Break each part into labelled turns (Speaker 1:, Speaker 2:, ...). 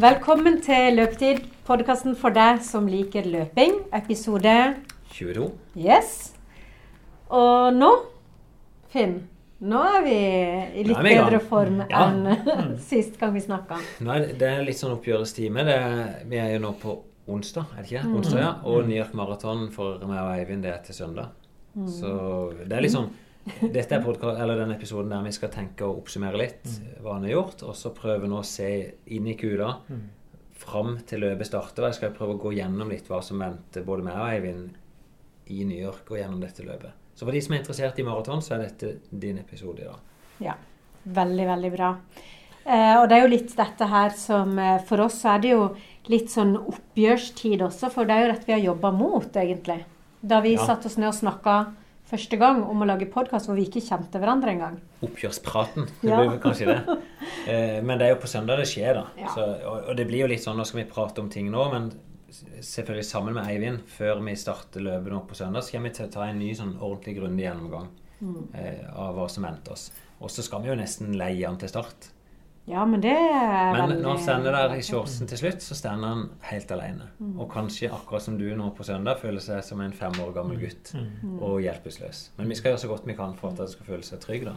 Speaker 1: Velkommen til Løpetid, podkasten for deg som liker løping. Episode
Speaker 2: 22.
Speaker 1: Yes. Og nå, Finn, nå er vi i litt
Speaker 2: vi i
Speaker 1: bedre form
Speaker 2: Ja.
Speaker 1: enn sist gang vi snakka.
Speaker 2: Det, er litt sånn oppgjørestime. Det, er- vi er jo nå på onsdag, er det ikke? det? Onsdag, ja. Og New York Marathon for meg og Eivind det er til søndag. Så det er litt sånn Dette er podcast, eller denne episoden der vi skal tenke og oppsummere litt hva han har gjort, og så prøve nå å se inn i kula fram til løpet starter. Jeg skal prøve å gå gjennom litt hva som venter både meg og Eivind i New York og gjennom dette løpet. Så for de som er interessert i maraton, så er dette din episode i dag.
Speaker 1: Ja. Veldig, veldig bra. Eh, og det er jo litt dette her som eh, For oss så er det jo litt sånn oppgjørstid også, for det er jo dette vi har jobba mot, egentlig. Da vi
Speaker 2: Ja.
Speaker 1: satte oss ned og snakka første gang om å lage podkast hvor vi ikke kjente hverandre engang.
Speaker 2: Oppgjørspraten. Det blir ja. kanskje det. Eh, men det er jo på søndag det skjer, da.
Speaker 1: Ja.
Speaker 2: Så, og, og det blir jo litt sånn Nå skal vi prate om ting nå, men selvfølgelig sammen med Eivind før vi starter løpet nå på søndag, så kommer vi til å ta en ny sånn ordentlig grundig gjennomgang
Speaker 1: Mm.
Speaker 2: eh, av hva som venter oss. Og så skal vi jo nesten leie han til start.
Speaker 1: Ja, men det er
Speaker 2: Men
Speaker 1: veldig
Speaker 2: når han stender der i shortsen til slutt, så stender han helt alene.
Speaker 1: Mm.
Speaker 2: Og kanskje akkurat som du nå på søndag føler seg som en fem år gammel gutt og hjelpeløs. Men vi skal gjøre så godt vi kan for at han skal føle seg trygg, da.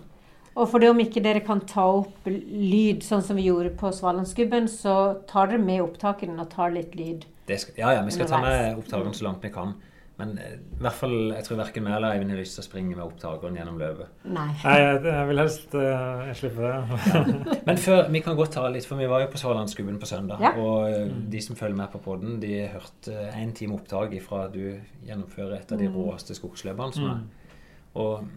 Speaker 1: Og for det om ikke dere kan ta opp lyd, sånn som vi gjorde på Svalandsgubben, så tar dere med opptakene og tar litt lyd.
Speaker 2: Det skal, ja, ja, vi skal ta med opptakene så langt vi kan. Men eh, i hvert fall, jeg tror verken meg eller Eivind har lyst til å springe med opptakeren gjennom løpet.
Speaker 1: Nei.
Speaker 3: Nei, jeg, jeg vil helst uh, slippe det.
Speaker 2: Men før, vi kan godt ta litt, for vi var jo på Sørlandsgubben på søndag.
Speaker 1: Ja.
Speaker 2: Og eh, de som følger med på podden, de har hørt én time opptak ifra at du gjennomfører et av de råeste skogsløpene som er. Og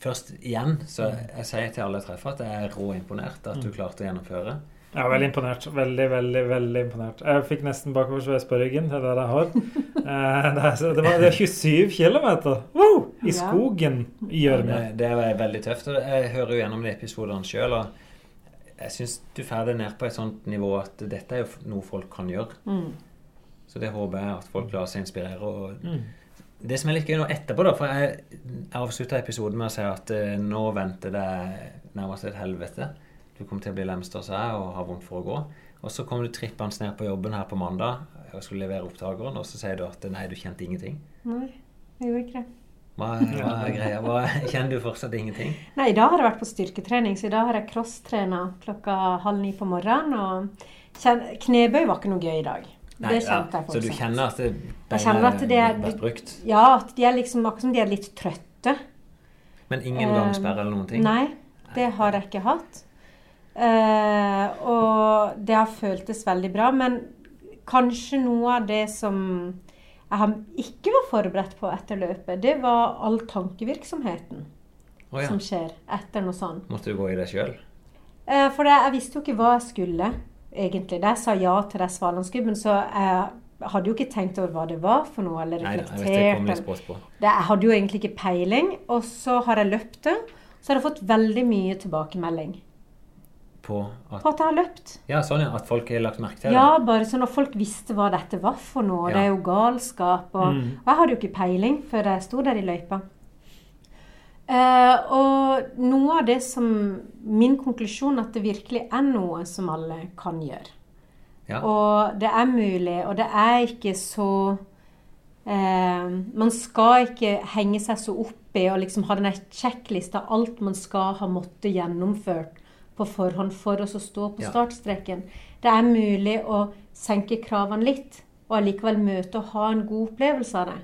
Speaker 2: først igjen, så jeg sier til alle jeg treffer at jeg er rå imponert at du klarte å gjennomføre.
Speaker 3: Jeg er veldig imponert. Veldig, veldig veldig imponert. Jeg fikk nesten bakoversveis på ryggen. Det er det jeg har. Eh, det, er, det, var, det er 27 km wow, i skogen i gjørme.
Speaker 2: Det, det er veldig tøft. og Jeg hører jo gjennom de episodene sjøl, og jeg syns du får det ned på et sånt nivå at dette er jo noe folk kan gjøre.
Speaker 1: Mm.
Speaker 2: Så det håper jeg at folk lar seg inspirere. og
Speaker 3: Mm.
Speaker 2: Det som er litt gøy nå etterpå, da, for jeg, jeg avslutta episoden med å si at eh, nå venter det nærmest et helvete. Du kommer til å bli lemst sa jeg, og har vondt for å gå. Og så kommer du trippende ned på jobben her på mandag og skulle levere opptakeren, og så sier du at nei, du kjente ingenting.
Speaker 1: Nei, jeg gjorde ikke det.
Speaker 2: Hva, hva er greia? Hva, kjenner du fortsatt ingenting?
Speaker 1: Nei, i dag har jeg vært på styrketrening, så i dag har jeg crosstrena klokka halv ni på morgenen. Og kjen- knebøy var ikke noe gøy i dag.
Speaker 2: Nei,
Speaker 1: det kjente
Speaker 2: ja,
Speaker 1: jeg
Speaker 2: Så du kjenner at det
Speaker 1: beina at det er-
Speaker 2: vært brukt?
Speaker 1: Ja, at de er liksom akkurat som de er litt trøtte.
Speaker 2: Men ingen
Speaker 1: Eh,
Speaker 2: gangsperre eller noen ting?
Speaker 1: Nei, det har jeg ikke hatt. Eh, og det har føltes veldig bra. Men kanskje noe av det som jeg ikke var forberedt på etter løpet, det var all tankevirksomheten
Speaker 2: oh, ja.
Speaker 1: som skjer etter noe sånt.
Speaker 2: Måtte du gå i det sjøl?
Speaker 1: Eh, for det, jeg visste jo ikke hva jeg skulle, egentlig. Da jeg sa ja til det Svalandsgubben, så jeg hadde jo ikke tenkt over hva det var for noe, eller
Speaker 2: Nei jeg vet
Speaker 1: reflektert.
Speaker 2: litt
Speaker 1: eller-
Speaker 2: sprått på.
Speaker 1: det, jeg hadde jo egentlig ikke peiling, og så har jeg løpt det. Så har jeg fått veldig mye tilbakemelding
Speaker 2: På at
Speaker 1: på at jeg har løpt.
Speaker 2: Ja, sånn ja. At folk har lagt merke til det?
Speaker 1: Ja, bare sånn at folk visste hva dette var for noe.
Speaker 2: Ja.
Speaker 1: Det er jo galskap. Og,
Speaker 3: Mm.
Speaker 1: og jeg hadde jo ikke peiling før jeg sto der i løypa. Eh, og noe av det som Min konklusjon at det virkelig er noe som alle kan gjøre.
Speaker 2: Ja.
Speaker 1: Og det er mulig, og det er ikke så eh, Man skal ikke henge seg så opp i og liksom ha denne sjekklista alt man skal ha måttet gjennomført på forhånd for oss å stå på
Speaker 2: Ja.
Speaker 1: startstreken. Det er mulig å senke kravene litt, og allikevel møte og ha en god opplevelse av det.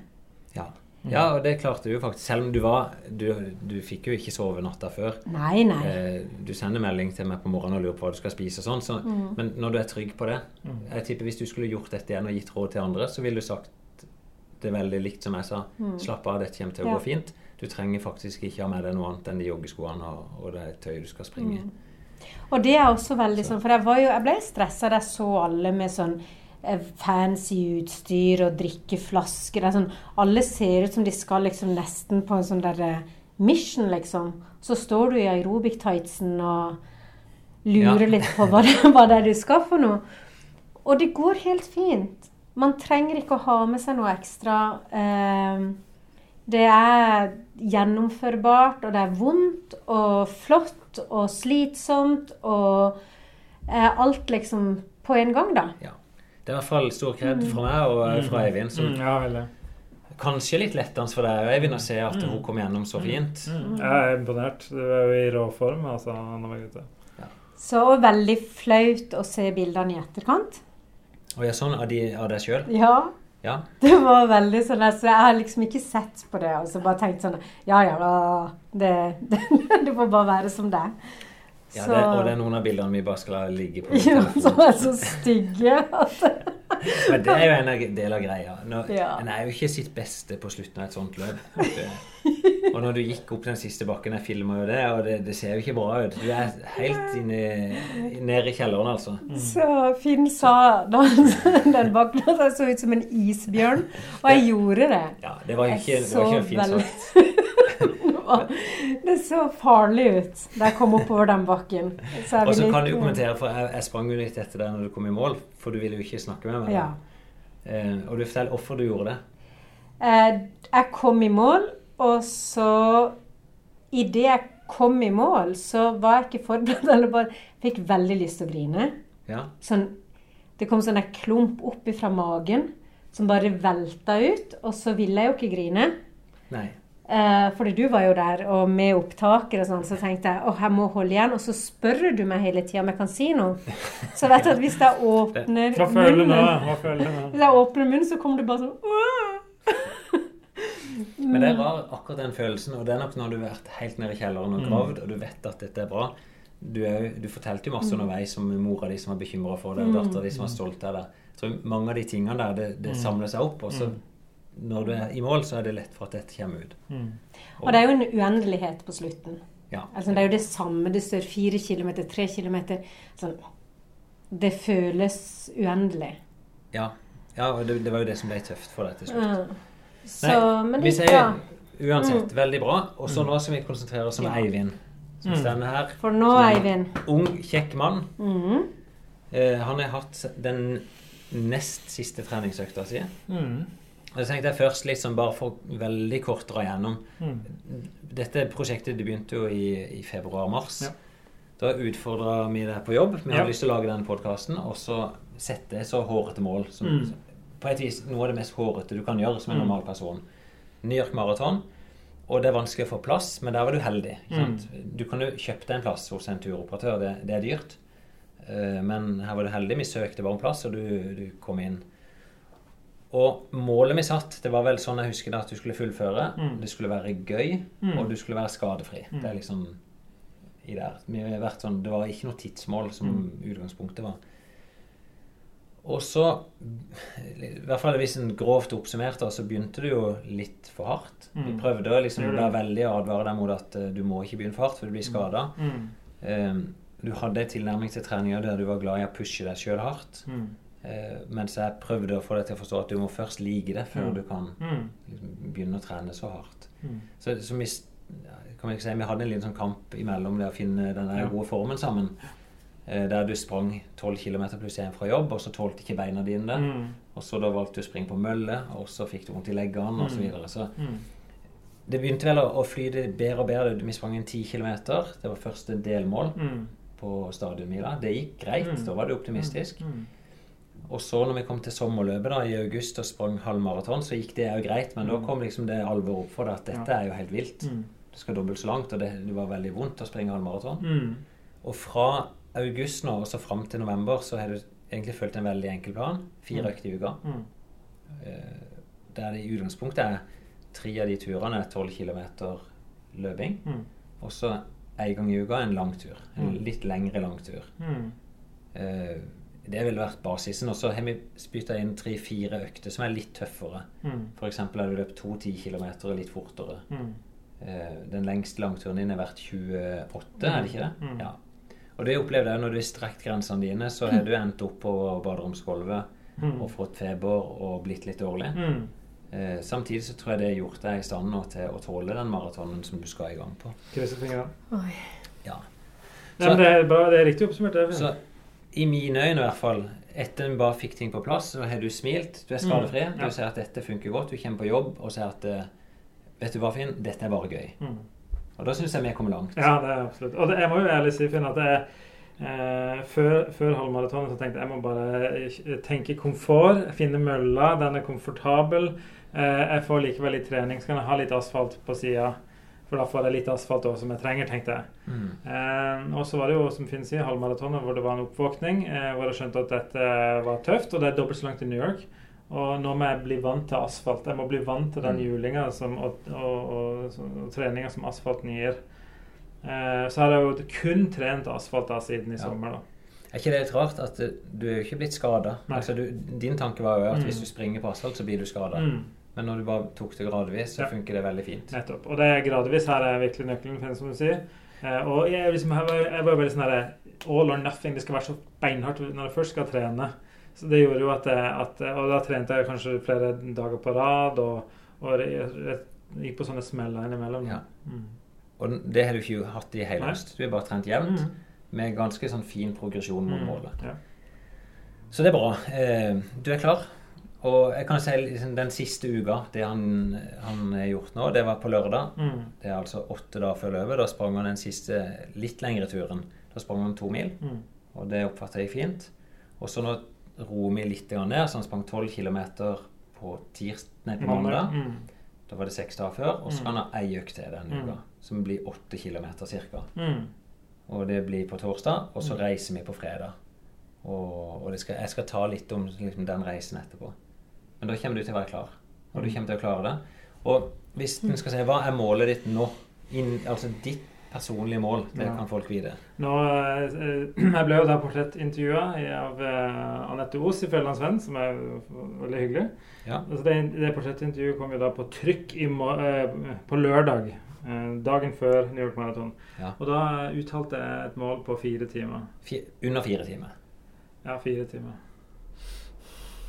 Speaker 2: Ja. ja, og det klarte du faktisk. Selv om du var Du, du fikk jo ikke sove natta før.
Speaker 1: Nei, nei.
Speaker 2: Eh, du sender melding til meg på morgenen og lurer på hva du skal spise og sånn. Så,
Speaker 1: Mm.
Speaker 2: Men når du er trygg på det Jeg tipper Hvis du skulle gjort dette igjen og gitt råd til andre, så ville du sagt det veldig likt som jeg sa. Slapp av, dette kommer til å
Speaker 1: Mm. Ja.
Speaker 2: gå fint. Du trenger faktisk ikke ha med deg noe annet enn de joggeskoene og, og det tøyet du skal springe i.
Speaker 1: Mm. Og det er også veldig sånn, for jeg, var jo, jeg ble stressa da jeg så alle med sånn eh, fancy utstyr og drikkeflasker. Er sånn, alle ser ut som de skal liksom nesten på en sånn der eh, mission, liksom. Så står du i aerobic-tightsen og lurer
Speaker 2: Ja.
Speaker 1: litt på hva det, hva det er du skal for noe. Og det går helt fint. Man trenger ikke å ha med seg noe ekstra. Eh, det er gjennomførbart, og det er vondt og flott og slitsomt og eh, alt liksom på en gang, da.
Speaker 2: Ja. Det er i hvert fall stor kred fra meg og eh, fra Eivind. Som
Speaker 3: Mm, ja, veldig.
Speaker 2: kanskje litt lettende for deg, Eivind, å se at hun kom gjennom så fint.
Speaker 3: Mm. Jeg er imponert. Du er jo i rå form, altså, Anna Margrethe.
Speaker 1: Så veldig flaut å se bildene i etterkant.
Speaker 2: Jeg er sånn av, de, av deg sjøl.
Speaker 1: Ja.
Speaker 2: Ja.
Speaker 1: Det var veldig sånn der, så Jeg har liksom ikke sett på det og så bare tenkt sånn Ja, ja, det, det, det får bare være som det.
Speaker 2: Ja, det, og det er noen av bildene vi bare skal la ligge på
Speaker 1: ja. Som er så stygge. at-
Speaker 2: Men det er jo en del av greia. Når,
Speaker 1: Ja.
Speaker 2: En er jo ikke sitt beste på slutten av et sånt løp. Og når du gikk opp den siste bakken, jeg filma jo det, og det, det ser jo ikke bra ut. Du er helt inne, nede i kjelleren, altså.
Speaker 1: Så Finn sa da den bakken at jeg så ut som en isbjørn, og jeg gjorde det.
Speaker 2: Ja, det var ikke, det var ikke fint
Speaker 1: veldig-
Speaker 2: sagt.
Speaker 1: Det så farlig ut da jeg kom oppover den bakken. Så
Speaker 2: Og så kan du jo kommentere, for jeg, jeg sprang jo litt etter deg når du kom i mål, for du ville jo ikke snakke med meg.
Speaker 1: Ja.
Speaker 2: Eh, og du forteller hvorfor du gjorde det.
Speaker 1: Eh, Jeg kom i mål, og så Idet jeg kom i mål, så var jeg ikke forberedt. Eller bare fikk veldig lyst til å grine.
Speaker 2: Ja.
Speaker 1: Sånn, det kom sånn en klump opp fra magen som bare velta ut. Og så ville jeg jo ikke grine.
Speaker 2: Nei.
Speaker 1: Eh, fordi du var jo der, og med opptaker og sånn, så tenkte jeg åh, jeg må holde igjen. Og så spør du meg hele tida om jeg kan si noe. Så vet du at hvis jeg åpner
Speaker 3: Hva nå.
Speaker 1: munnen,
Speaker 3: Hva føler du nå?
Speaker 1: hvis jeg åpner munnen, så kommer du bare sånn
Speaker 2: Men det er rar akkurat den følelsen, og det er nok når du har vært helt nede i kjelleren og gravd, og du vet at dette er bra. Du, er, du fortalte jo masse underveis om mora di som var bekymra for deg, og dattera di som var stolt av deg. Jeg tror mange av de tingene der, det, det samler seg opp, og så når du er i mål, så er det lett for at dette kommer ut.
Speaker 3: Mm.
Speaker 1: Og det er jo en uendelighet på slutten.
Speaker 2: Ja.
Speaker 1: Altså, det er jo det samme. Det står fire kilometer, tre kilometer. Sånn, det føles uendelig.
Speaker 2: Ja, ja og det, det var jo det som ble tøft for deg til slutt.
Speaker 1: Ja. Så,
Speaker 2: Nei,
Speaker 1: men
Speaker 2: vi
Speaker 1: det
Speaker 2: sier
Speaker 1: gikk bra.
Speaker 2: uansett veldig bra. Og så nå skal vi konsentrere oss om
Speaker 1: Ja.
Speaker 2: Eivind, som
Speaker 3: Mm.
Speaker 2: her.
Speaker 1: For nå, Eivind
Speaker 2: Ung, kjekk mann.
Speaker 1: mm,
Speaker 2: Eh, han har hatt den nest siste treningsøkta si.
Speaker 3: Mm.
Speaker 2: Så tenkte jeg først sånn bare for veldig kort dra gjennom.
Speaker 3: Mm.
Speaker 2: Dette prosjektet det begynte jo i, i februar-mars.
Speaker 3: Ja.
Speaker 2: Da utfordra vi deg på jobb. Vi
Speaker 3: Ja.
Speaker 2: hadde lyst til å lage den podkasten og så sette så hårete mål som
Speaker 3: Mm.
Speaker 2: på et vis noe av det mest hårete du kan gjøre som en
Speaker 3: Mm.
Speaker 2: normal person. New York Marathon. Og det er vanskelig å få plass, men der var du heldig.
Speaker 3: Mm.
Speaker 2: Du kan jo kjøpe deg en plass hos en turoperatør. Det, det er dyrt. Eh, Men her var du heldig. Vi søkte bare om plass, og du, du kom inn. Og målet vi satt, det var vel sånn jeg husker det at du skulle fullføre.
Speaker 3: Mm.
Speaker 2: Det skulle være gøy,
Speaker 3: Mm.
Speaker 2: og du skulle være skadefri.
Speaker 3: Mm.
Speaker 2: Det er liksom i der. Vi har vært sånn, det var ikke noe tidsmål som
Speaker 3: Mm.
Speaker 2: utgangspunktet var. Og så, i hvert fall hvis en grovt oppsummert, så begynte du jo litt for hardt. Vi
Speaker 3: Mm.
Speaker 2: prøvde å liksom være veldig og advare deg mot at eh, du må ikke begynne for hardt, for du blir skada.
Speaker 3: Mm.
Speaker 2: du hadde en tilnærming til treninga der du var glad i å pushe deg sjøl hardt.
Speaker 3: Mm.
Speaker 2: Eh, mens jeg prøvde å få deg til å forstå at du må først like det før
Speaker 3: Mm.
Speaker 2: du kan
Speaker 3: Mm.
Speaker 2: liksom, begynne å trene så hardt.
Speaker 3: Mm.
Speaker 2: Så, så vi, si, vi hadde en liten sånn kamp imellom det å finne den
Speaker 3: Ja.
Speaker 2: gode formen sammen. Eh, der du sprang 12 km pluss 1 fra jobb, og så tålte ikke beina dine det.
Speaker 3: Mm.
Speaker 2: Og så da valgte du å springe på mølle, og så fikk du vondt i leggene osv. Så,
Speaker 3: Mm.
Speaker 2: videre. så
Speaker 3: Mm.
Speaker 2: det begynte vel å, å flyte bedre og bedre. Vi sprang en 10 km. Det var første delmål på stadionmila. Det gikk greit. Da var du optimistisk. Og så når vi kom til sommerløpet da, i august og sprang halv maraton, så gikk det òg greit. Men da
Speaker 3: Mm.
Speaker 2: kom liksom det alvoret opp for deg at dette
Speaker 3: Ja.
Speaker 2: er jo helt vilt.
Speaker 3: Mm.
Speaker 2: Det skal dobbelt så langt, og det, det var veldig vondt å springe halv maraton.
Speaker 3: Mm.
Speaker 2: Og fra august nå og så fram til november så har du egentlig fulgt en veldig enkel plan. Fire
Speaker 3: Mm.
Speaker 2: økter i uka.
Speaker 3: Mm.
Speaker 2: Eh, Der det i utgangspunktet er tre av de turene er 12 km løping.
Speaker 3: Mm.
Speaker 2: Og så en gang i uka en lang tur. En litt lengre lang tur.
Speaker 3: Mm.
Speaker 2: Det ville vært basisen. Og så har vi spytta inn tre-fire økter som er litt tøffere.
Speaker 3: Mm.
Speaker 2: F.eks. har du løpt to 10 km litt fortere.
Speaker 3: Mm.
Speaker 2: Eh, Den lengste langturen din har vært 28, er det ikke det?
Speaker 3: Mm.
Speaker 2: Ja. Og det opplevde jeg når du har strekt grensene dine, så har du endt opp på baderomsgulvet
Speaker 3: Mm.
Speaker 2: og fått feber og blitt litt dårlig.
Speaker 3: Mm.
Speaker 2: Eh, Samtidig så tror jeg det har gjort deg i stand nå til å tåle den maratonen som du skal i gang på.
Speaker 3: Krysser fingrene.
Speaker 2: Ja.
Speaker 3: Nei, men det er bra. Det er riktig oppsummert. Det er fint.
Speaker 2: Så i mine øyne i hvert fall, etter vi bare fikk ting på plass, så har du smilt. Du er skadefri.
Speaker 3: Mm, ja.
Speaker 2: Du ser at dette funker godt. Du kommer på jobb og ser at eh, Vet du hva, Finn? Dette er bare gøy.
Speaker 3: Mm.
Speaker 2: Og da syns jeg vi kommer langt.
Speaker 3: Ja, det er absolutt. Og det, jeg må jo ærlig si, Finn, at det er Eh, før, før halvmaratonen så tenkte jeg jeg må bare eh, tenke komfort. Finne mølla. Den er komfortabel. Eh, jeg får likevel litt trening. Så kan jeg ha litt asfalt på sida. For da får jeg litt asfalt også, som jeg trenger, tenkte jeg.
Speaker 2: Mm.
Speaker 3: Eh, og så var det jo, som Finn sier, halvmaratonet hvor det var en oppvåkning. Eh, hvor jeg skjønte at dette var tøft, og det er dobbelt så langt til New York. Og nå må jeg bli vant til asfalt. Jeg må bli vant til den
Speaker 2: julinga
Speaker 3: hjulinga som- og, og, og, og treninga som asfalten gir. Eh, så har jeg jo kun trent asfalt da siden i
Speaker 2: Ja.
Speaker 3: sommer, da.
Speaker 2: Er ikke det litt rart at du er jo ikke blitt skada? Altså, du- din tanke var jo at
Speaker 3: Mm.
Speaker 2: hvis du springer på asfalt, så blir du skada.
Speaker 3: Mm,
Speaker 2: Men når du bare tok det gradvis, så
Speaker 3: Ja.
Speaker 2: funker det veldig fint.
Speaker 3: nettopp. Og det er gradvis her er virkelig nøkkelen, som du sier. Eh, og jeg, liksom, jeg, var, jeg var veldig sånn herre all or nothing. Det skal være så beinhardt når du først skal trene. Så det gjorde jo at, jeg, at Og da trente jeg kanskje flere dager på rad, og, og jeg, jeg gikk på sånne smeller innimellom.
Speaker 2: Ja.
Speaker 3: Mm.
Speaker 2: Og det har du ikke hatt i hele høst. Du har bare trent jevnt,
Speaker 3: Mm.
Speaker 2: med ganske sånn fin progresjon mot
Speaker 3: Mm.
Speaker 2: målet.
Speaker 3: Ja.
Speaker 2: Så det er bra. Eh, du er klar. Og jeg kan si liksom, den siste uka, det han, han har gjort nå, det var på lørdag.
Speaker 3: Mm.
Speaker 2: Det er altså åtte dager før løpet. Da sprang han den siste litt lengre turen. Da sprang han to mil,
Speaker 3: Mm.
Speaker 2: og det oppfatter jeg fint. Og så nå roer vi litt ned, så han sprang tolv kilometer på, tirs, nei, på mandag.
Speaker 3: Mm.
Speaker 2: Da var det seks dager før. Og så
Speaker 3: Mm.
Speaker 2: han ha ei økt til denne
Speaker 3: Mm.
Speaker 2: uka, som blir åtte kilometer ca.
Speaker 3: Mm.
Speaker 2: Og det blir på torsdag, og så reiser vi på fredag. Og, og det skal, jeg skal ta litt om liksom, den reisen etterpå. Men da kommer du til å være klar. Og du
Speaker 3: Mm.
Speaker 2: kommer til å klare det. Og hvis du skal si hva er målet ditt nå? In, altså ditt personlige mål, det
Speaker 3: Ja.
Speaker 2: kan folk vite.
Speaker 3: Nå, eh, jeg ble jo da portrettintervjua av eh, Anette Os i Fjellandsvenn, som er veldig hyggelig.
Speaker 2: Ja.
Speaker 3: Altså det, det portrettintervjuet kom jo da på trykk i, eh, på lørdag, dagen før New York Marathon.
Speaker 2: Ja.
Speaker 3: Og da uttalte jeg et mål på fire timer.
Speaker 2: Fi, under fire timer.
Speaker 3: Ja, fire timer.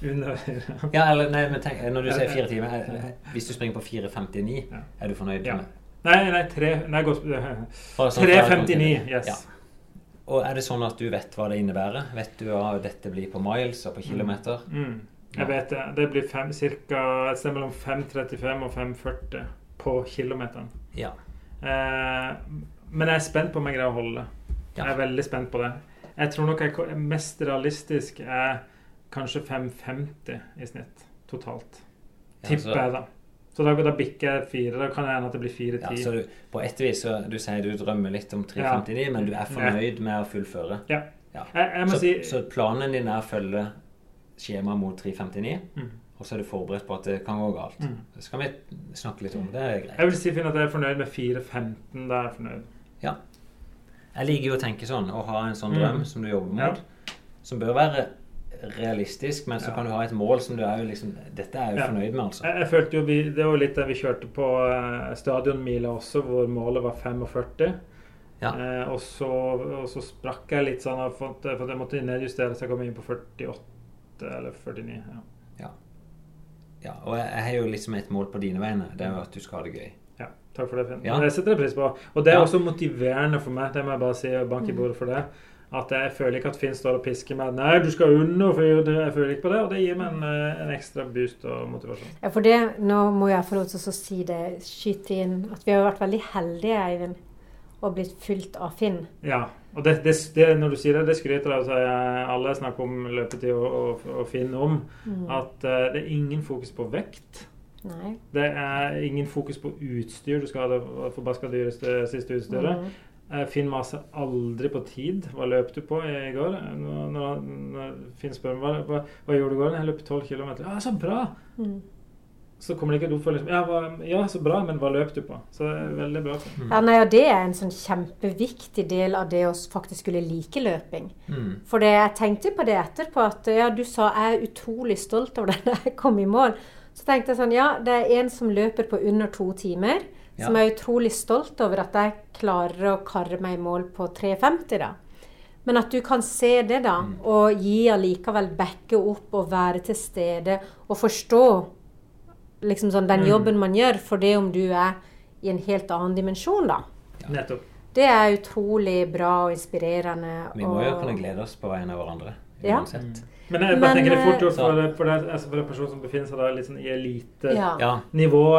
Speaker 2: Ja, eller nei, men tenk, når du sier fire timer er, Hvis du springer på 4.59,
Speaker 3: Ja.
Speaker 2: er du fornøyd
Speaker 3: Ja. Nei, nei, tre, nei godt,
Speaker 2: Bare sånn
Speaker 3: 3.59. Yes.
Speaker 2: Ja. Og er det sånn at du vet hva det innebærer? Vet du hva dette blir på miles og på kilometer?
Speaker 3: Mm. Jeg vet det. Det blir fem, cirka, et sted mellom 5.35 og 5.40 på kilometeren.
Speaker 2: Ja.
Speaker 3: Eh, men jeg er spent på om jeg greier å holde det. Jeg er veldig spent på det. Jeg tror nok jeg, mest realistisk er kanskje 5,50 i snitt totalt.
Speaker 2: Ja,
Speaker 3: Tipper jeg, da. Så da, da bikker jeg fire. Da kan det hende at det blir 4,10.
Speaker 2: Ja, så du, på et vis så du sier du drømmer litt om 359, men du er fornøyd med å fullføre.
Speaker 3: Ja.
Speaker 2: Ja.
Speaker 3: Jeg, jeg
Speaker 2: Så,
Speaker 3: si
Speaker 2: så planen din er å følge skjemaet mot 359,
Speaker 3: mm.
Speaker 2: og så er du forberedt på at det kan gå galt.
Speaker 3: Mm.
Speaker 2: Så kan vi snakke litt om. Det er greit.
Speaker 3: Jeg vil si Finn, at jeg er fornøyd med 4,15. Da er jeg fornøyd.
Speaker 2: Jeg liker jo å tenke sånn, å ha en sånn
Speaker 3: Mm.
Speaker 2: drøm som du jobber mot, som bør være realistisk, men så
Speaker 3: Ja.
Speaker 2: kan du ha et mål som du er jo liksom Dette er jeg jo
Speaker 3: Ja.
Speaker 2: fornøyd med, altså.
Speaker 3: Jeg, jeg følte jo vi, Det var jo litt det vi kjørte på eh, stadionmila også, hvor målet var 45.
Speaker 2: Ja.
Speaker 3: Eh, og, så, og så sprakk jeg litt sånn, for for jeg måtte nedjustere så jeg kom inn på 48 eller 49. Ja.
Speaker 2: Ja, og jeg, jeg har jo liksom et mål på dine vegne. Det er jo at du skal ha det gøy.
Speaker 3: ja takk for det, Finn.
Speaker 2: Ja.
Speaker 3: Det setter jeg pris på. Og det er
Speaker 2: Ja.
Speaker 3: også motiverende for meg, det må jeg bare si, og banke i bordet for det. At jeg føler ikke at Finn står og pisker meg. Nei, du skal under, for jeg føler ikke på det. Og det gir meg en, eh, en ekstra boost og motivasjon.
Speaker 1: Ja, for det, nå må jeg få lov til å si det, skyte inn, at vi har vært veldig heldige, Eivind, og blitt fylt av Finn.
Speaker 3: Ja, og det, det, det, når du sier det, det skryter jeg av. Alle snakker om løpetid og, og, og Finn om.
Speaker 1: Mm.
Speaker 3: At uh, det er ingen fokus på vekt.
Speaker 1: Nei.
Speaker 3: Det er ingen fokus på utstyr. Du skal ha det forbaska dyreste siste utstyret.
Speaker 1: Mm.
Speaker 3: Eh, Finn maser aldri på tid. Hva løp du på i går? Når, når, når Finn spør meg hva, hva, hva gjorde du i går? Jeg løp 12 km. Ja, så bra!
Speaker 1: Mm.
Speaker 3: Så kommer det ikke et oppfølging for liksom, ja, hva, ja, så bra, men hva løp du på? Så det er veldig bra. Mm.
Speaker 1: Ja, nei, og det er en sånn kjempeviktig del av det å faktisk skulle like løping.
Speaker 2: Mm.
Speaker 1: For det, jeg tenkte på det etterpå, at ja, du sa jeg er utrolig stolt over det da jeg kom i mål. Så tenkte jeg sånn, ja, det er en som løper på under to timer, som
Speaker 2: jeg
Speaker 1: er utrolig stolt over at jeg klarer å karre meg i mål på 3,50 da. Men at du kan se det da,
Speaker 2: Mm.
Speaker 1: og gi allikevel backe opp og være til stede, og forstå liksom sånn den
Speaker 3: Mm.
Speaker 1: jobben man gjør, for det om du er i en helt annen dimensjon da.
Speaker 3: Nettopp.
Speaker 1: Det er utrolig bra og inspirerende.
Speaker 2: Vi må jo kunne glede oss på vegne av hverandre. uansett.
Speaker 1: Ja.
Speaker 3: Men jeg bare
Speaker 1: Men,
Speaker 3: tenker det fort
Speaker 1: eh,
Speaker 3: gjort for, for, det, altså for en person som befinner seg da litt sånn i elitenivået,
Speaker 1: Ja.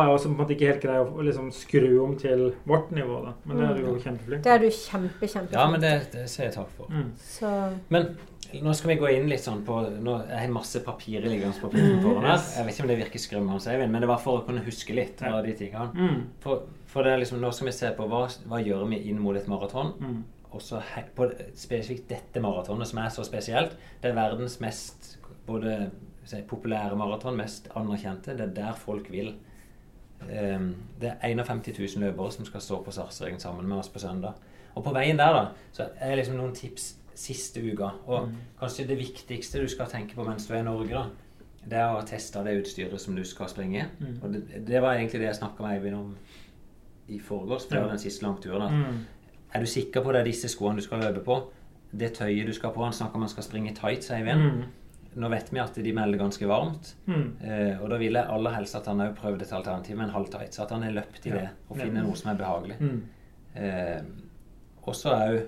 Speaker 2: Ja,
Speaker 3: og som på en måte ikke helt greier å liksom skru om til vårt nivå. da. Men det er du jo kjempeflink
Speaker 1: Det er du kjempe, kjempe
Speaker 2: ja men det, det sier jeg takk for.
Speaker 3: Mm.
Speaker 1: Så
Speaker 2: Men nå skal vi gå inn litt sånn på nå, Jeg har masse papirer liggende på pulten foran her. Jeg vet ikke om det virker skremmende, men det var for å kunne huske litt
Speaker 3: Ja.
Speaker 2: av de tingene.
Speaker 3: Mm.
Speaker 2: For, for det er liksom, nå skal vi se på hva, hva gjør vi inn mot et maraton.
Speaker 3: Mm.
Speaker 2: Og så på spesifikt dette maratonet, som er så spesielt. Det er verdens mest både si, populære maraton, mest anerkjente. Det er der folk vil. Um, det er 51 000 løpere som skal stå på startstreken sammen med oss på søndag. Og på veien der, da, så er det liksom noen tips siste uka. Og kanskje det viktigste du skal tenke på mens du er i Norge, da, det er å teste det utstyret som du skal springe.
Speaker 3: Mm.
Speaker 2: Og det, det var egentlig det jeg snakka med Eivind om i forgårs, før
Speaker 3: Ja.
Speaker 2: den siste langturen.
Speaker 3: Mm.
Speaker 2: Er du sikker på det er disse skoene du skal løpe på? Det tøyet du skal på? Han snakker om han skal springe tights, Eivind.
Speaker 3: Mm.
Speaker 2: Nå vet vi at de melder ganske varmt.
Speaker 3: Mm.
Speaker 2: Eh, og da vil jeg aller helst at han òg prøvde et alternativ med en halv tight. Så At han har løpt i
Speaker 3: Ja.
Speaker 2: det og finner noe som er behagelig.
Speaker 3: Mm.
Speaker 2: Eh, og så òg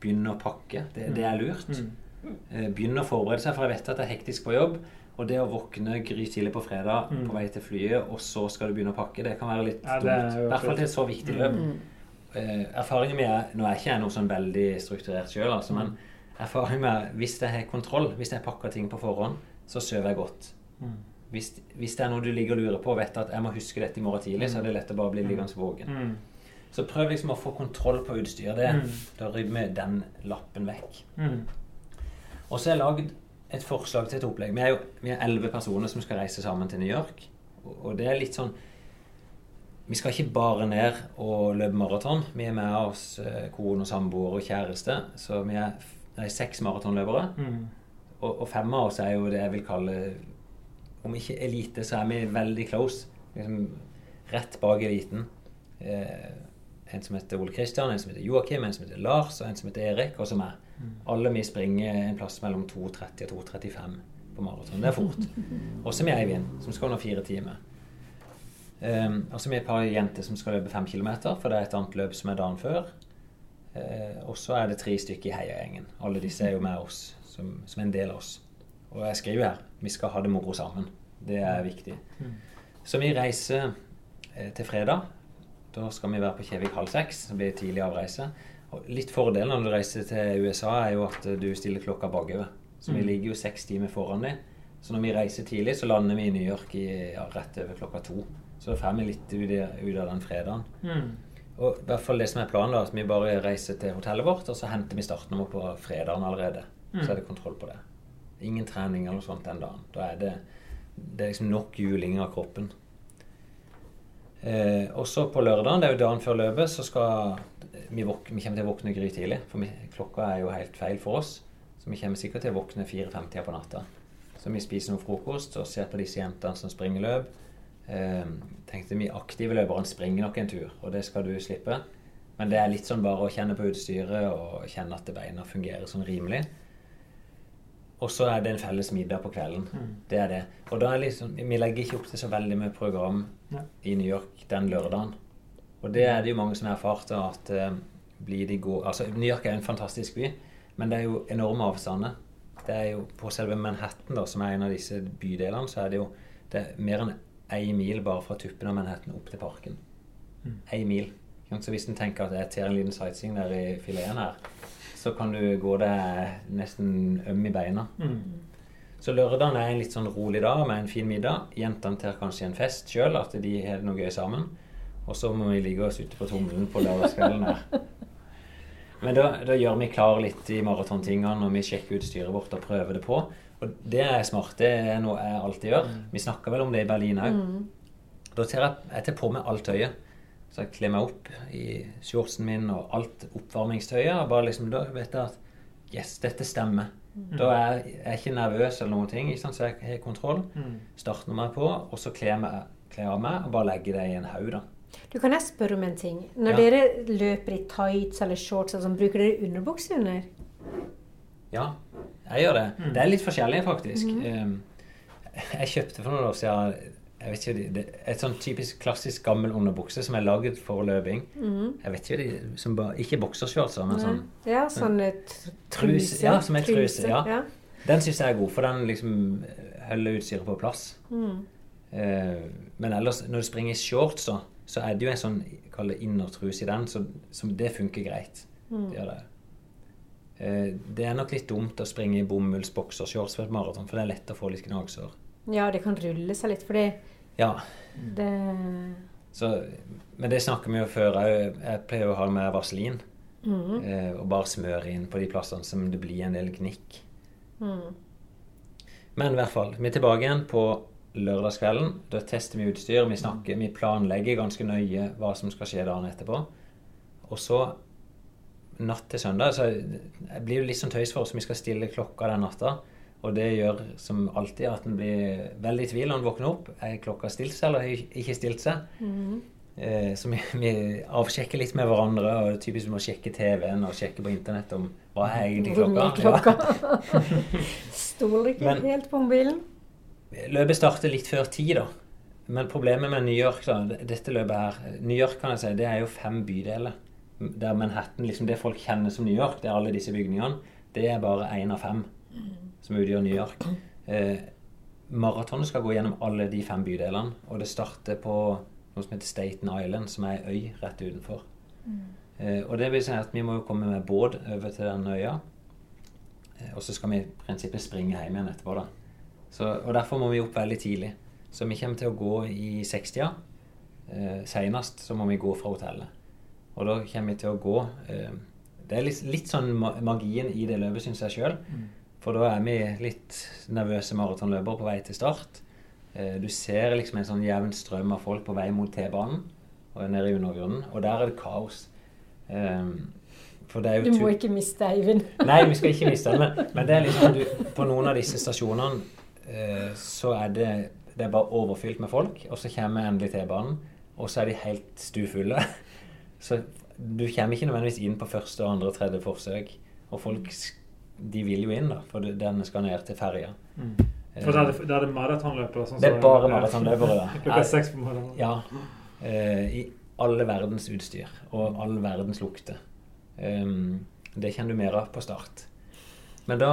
Speaker 2: begynne å pakke. Det, det er lurt.
Speaker 3: Mm.
Speaker 2: Eh, begynne å forberede seg, for jeg vet at det er hektisk på jobb. Og det å våkne grytidlig på fredag
Speaker 3: Mm.
Speaker 2: på vei til flyet, og så skal du begynne å pakke, det kan være litt
Speaker 3: Ja,
Speaker 2: dumt. I hvert fall til et så viktig løp.
Speaker 1: Mm.
Speaker 2: Eh, erfaringen min er Nå er ikke jeg noe sånn veldig strukturert sjøl, altså, men erfaringen min er hvis jeg har kontroll, hvis jeg pakker ting på forhånd, så sover jeg godt.
Speaker 3: Mm.
Speaker 2: Hvis, hvis det er noe du ligger og lurer på og vet at jeg må huske dette i morgen tidlig, så er det lett å bare bli liggende våken.
Speaker 3: Mm.
Speaker 2: Så prøv liksom å få kontroll på utstyret. Det,
Speaker 3: Mm.
Speaker 2: Da rydder vi den lappen vekk.
Speaker 3: Mm.
Speaker 2: Og så har jeg lagd et forslag til et opplegg. Vi er jo vi er elleve personer som skal reise sammen til New York. Og det er litt sånn Vi skal ikke bare ned og løpe maraton. Vi er med oss eh, kone og samboer og kjæreste. Så vi er, nei, seks maratonløpere.
Speaker 3: Mm.
Speaker 2: Og, og fem av oss er jo det jeg vil kalle Om ikke elite, så er vi veldig close. Liksom rett bak eliten. Eh, en som heter Ole Kristian, en som heter Joakim, en som heter Lars og en som heter Erik, og som meg. Alle vi springer en plass mellom 2.30 og 2.35 på maraton. Det er fort. Også med Eivind, som skal under fire timer. Um, altså Vi er et par jenter som skal løpe fem kilometer, for det er et annet løp som er dagen før. Eh, og så er det tre stykker i heiagjengen. Alle disse er jo med oss, som, som en del av oss. Og jeg skriver her vi skal ha det moro sammen. Det er viktig.
Speaker 3: Mm.
Speaker 2: Så vi reiser eh, til fredag. Da skal vi være på Kjevik halv seks. Det blir tidlig avreise. Og litt fordelen når du reiser til USA, er jo at du stiller klokka bakover. Så vi
Speaker 3: Mm.
Speaker 2: ligger jo seks timer foran dem. Så når vi reiser tidlig, så lander vi i New York i, ja, rett over klokka to. Så får vi litt ut, av den fredagen.
Speaker 3: Mm.
Speaker 2: Og i hvert fall det som er planen, da, at vi bare reiser til hotellet vårt, og så henter vi startnummer på fredagen allerede.
Speaker 3: Mm.
Speaker 2: Så er det kontroll på det. Ingen trening eller noe sånt den dagen. Da er det, det er liksom nok juling av kroppen. Eh, også på lørdagen, det er jo dagen før løpet, så skal vi, vi kommer til å våkne grytidlig. For vi, klokka er jo helt feil for oss. Så vi kommer sikkert til å våkne 4-5-tida på natta. Så vi spiser noe frokost og ser på disse jentene som springer løp. Eh, tenkte vi aktive løperen springer nok en tur, og det skal du slippe. Men det er litt sånn bare å kjenne på utstyret og kjenne at beina fungerer sånn rimelig. Og så er det en felles middag på kvelden.
Speaker 3: Mm.
Speaker 2: Det er det. Og da er liksom, vi legger ikke opp til så veldig mye program
Speaker 3: Ja.
Speaker 2: i New York den lørdagen. Og det er det jo mange som har erfart at eh, blir de gode Altså, New York er en fantastisk by, men det er jo enorme avstander. Det er jo På selve Manhattan, da, som er en av disse bydelene, så er det jo det er mer enn ei mil bare fra tuppen av Manhattan opp til parken.
Speaker 3: Mm.
Speaker 2: Ei mil. Så hvis en tenker at jeg tar en liten sightseeing der i fileten her, så kan du gå deg nesten øm i beina.
Speaker 3: Mm.
Speaker 2: Så lørdagen er en litt sånn rolig dag med en fin middag. Jentene tar kanskje en fest sjøl, at de har det noe gøy sammen. Og så må vi ligge oss ute på tommelen på lørdagskvelden her. Men da, da gjør vi klar litt i maratontingene, og vi sjekker utstyret vårt og prøver det på. Og det er smart. Det er noe jeg alltid gjør. Vi snakka vel om det i Berlin òg. Da tar jeg, jeg tar på meg alt tøyet. Så jeg kler meg opp i shortsen min og alt oppvarmingstøyet. Og bare liksom, da vet jeg at yes, dette stemmer. Da er jeg, jeg er ikke nervøs eller noen ting, ikke sant? så jeg har kontroll.
Speaker 3: Mm.
Speaker 2: Starter meg på, og så kler jeg meg- kler av meg og bare legger det i en haug. da.
Speaker 1: Du, Kan jeg spørre om en ting? Når
Speaker 2: Ja.
Speaker 1: dere løper i tights eller shorts, sånn, bruker dere underbukse under?
Speaker 2: Ja, jeg gjør det.
Speaker 3: Mm.
Speaker 2: Det er litt forskjellig, faktisk. Mm. jeg kjøpte for noen år siden jeg vet ikke, det- et sånn typisk klassisk gammel underbukse som er laget for løping.
Speaker 1: Mm.
Speaker 2: Jeg vet ikke, de, som bare, Ikke boksershortser, men sånn
Speaker 1: Ja, sånn
Speaker 2: Truse, ja, som er truse, ja.
Speaker 1: ja.
Speaker 2: Den syns jeg er god, for den liksom holder utstyret på plass.
Speaker 1: Mm.
Speaker 2: Eh, men ellers, når du springer i shorts, så, så er det jo en sånn innertruse i den, så, som det funker greit.
Speaker 1: Mm.
Speaker 2: Det gjør det. Eh, det er nok litt dumt å springe i bomullsboksershorts på et maraton, for det er lett å få litt gnagsår.
Speaker 1: Ja, det kan rulle seg litt, fordi
Speaker 2: Ja,
Speaker 1: det
Speaker 2: så, men det snakker vi jo før òg. Jeg pleier å ha med vaselin.
Speaker 1: mm.
Speaker 2: Eh, og bare smøre inn på de plassene som det blir en del gnikk.
Speaker 1: Mm.
Speaker 2: Men i hvert fall, vi er tilbake igjen på lørdagskvelden. Da tester vi utstyr. Vi snakker, vi planlegger ganske nøye hva som skal skje dagen etterpå. Og så natt til søndag så blir det litt sånn tøys for oss. om Vi skal stille klokka den natta. Og det gjør som alltid at en blir veldig i tvil når en våkner opp. Er klokka stilt seg, eller har ikke stilt seg?
Speaker 1: Mm.
Speaker 2: Eh, så vi, vi avsjekker litt med hverandre. Og det er typisk vi må sjekke TV-en og sjekke på internett om hva er egentlig
Speaker 1: mye
Speaker 2: klokka.
Speaker 1: Ja. Stoler ikke
Speaker 2: Men-
Speaker 1: helt på mobilen.
Speaker 2: Løpet starter litt før ti, da. Men problemet med New York, da, dette løpet her New York kan jeg si, det er jo fem bydeler. Der Manhattan, liksom det folk kjenner som New York, det er alle disse bygningene, det er bare én av fem som utgjør New York. Eh, Maratonet skal gå gjennom alle de fem bydelene, og det starter på noe som heter Staten Island, som er ei øy rett utenfor. Eh, og det vil si at vi må jo komme med båt over til den øya, eh, og så skal vi i prinsippet springe hjem igjen etterpå, da. Så, og derfor må vi opp veldig tidlig. Så vi kommer til å gå i 60-a. Eh, Senest så må vi gå fra hotellet. Og da kommer vi til å gå eh, Det er litt, litt sånn magien i det løpet, syns jeg sjøl. For da er vi litt nervøse maratonløpere på vei til start. Eh, du ser liksom en sånn jevn strøm av folk på vei mot T-banen og nede i undergrunnen. Og der er det kaos. Eh, for det er
Speaker 1: Du må ikke miste Eivind.
Speaker 2: Nei, vi skal ikke miste den. Men, men det er liksom du, på noen av disse stasjonene eh, så er det, det er bare overfylt med folk. Og så kommer endelig T-banen, og så er de helt stufulle. Så du kommer ikke nødvendigvis inn på første, andre tredje forsøk. Og folk de vil jo inn, da, for den skal ned til ferja.
Speaker 3: For da er det, det maratonløpere? sånn
Speaker 2: Det er bare maratonløpere, da.
Speaker 3: Klokka seks på morgenen.
Speaker 2: Ja. Eh, I alle verdens utstyr og all verdens lukter. Um, det kjenner du mer av på start. Men da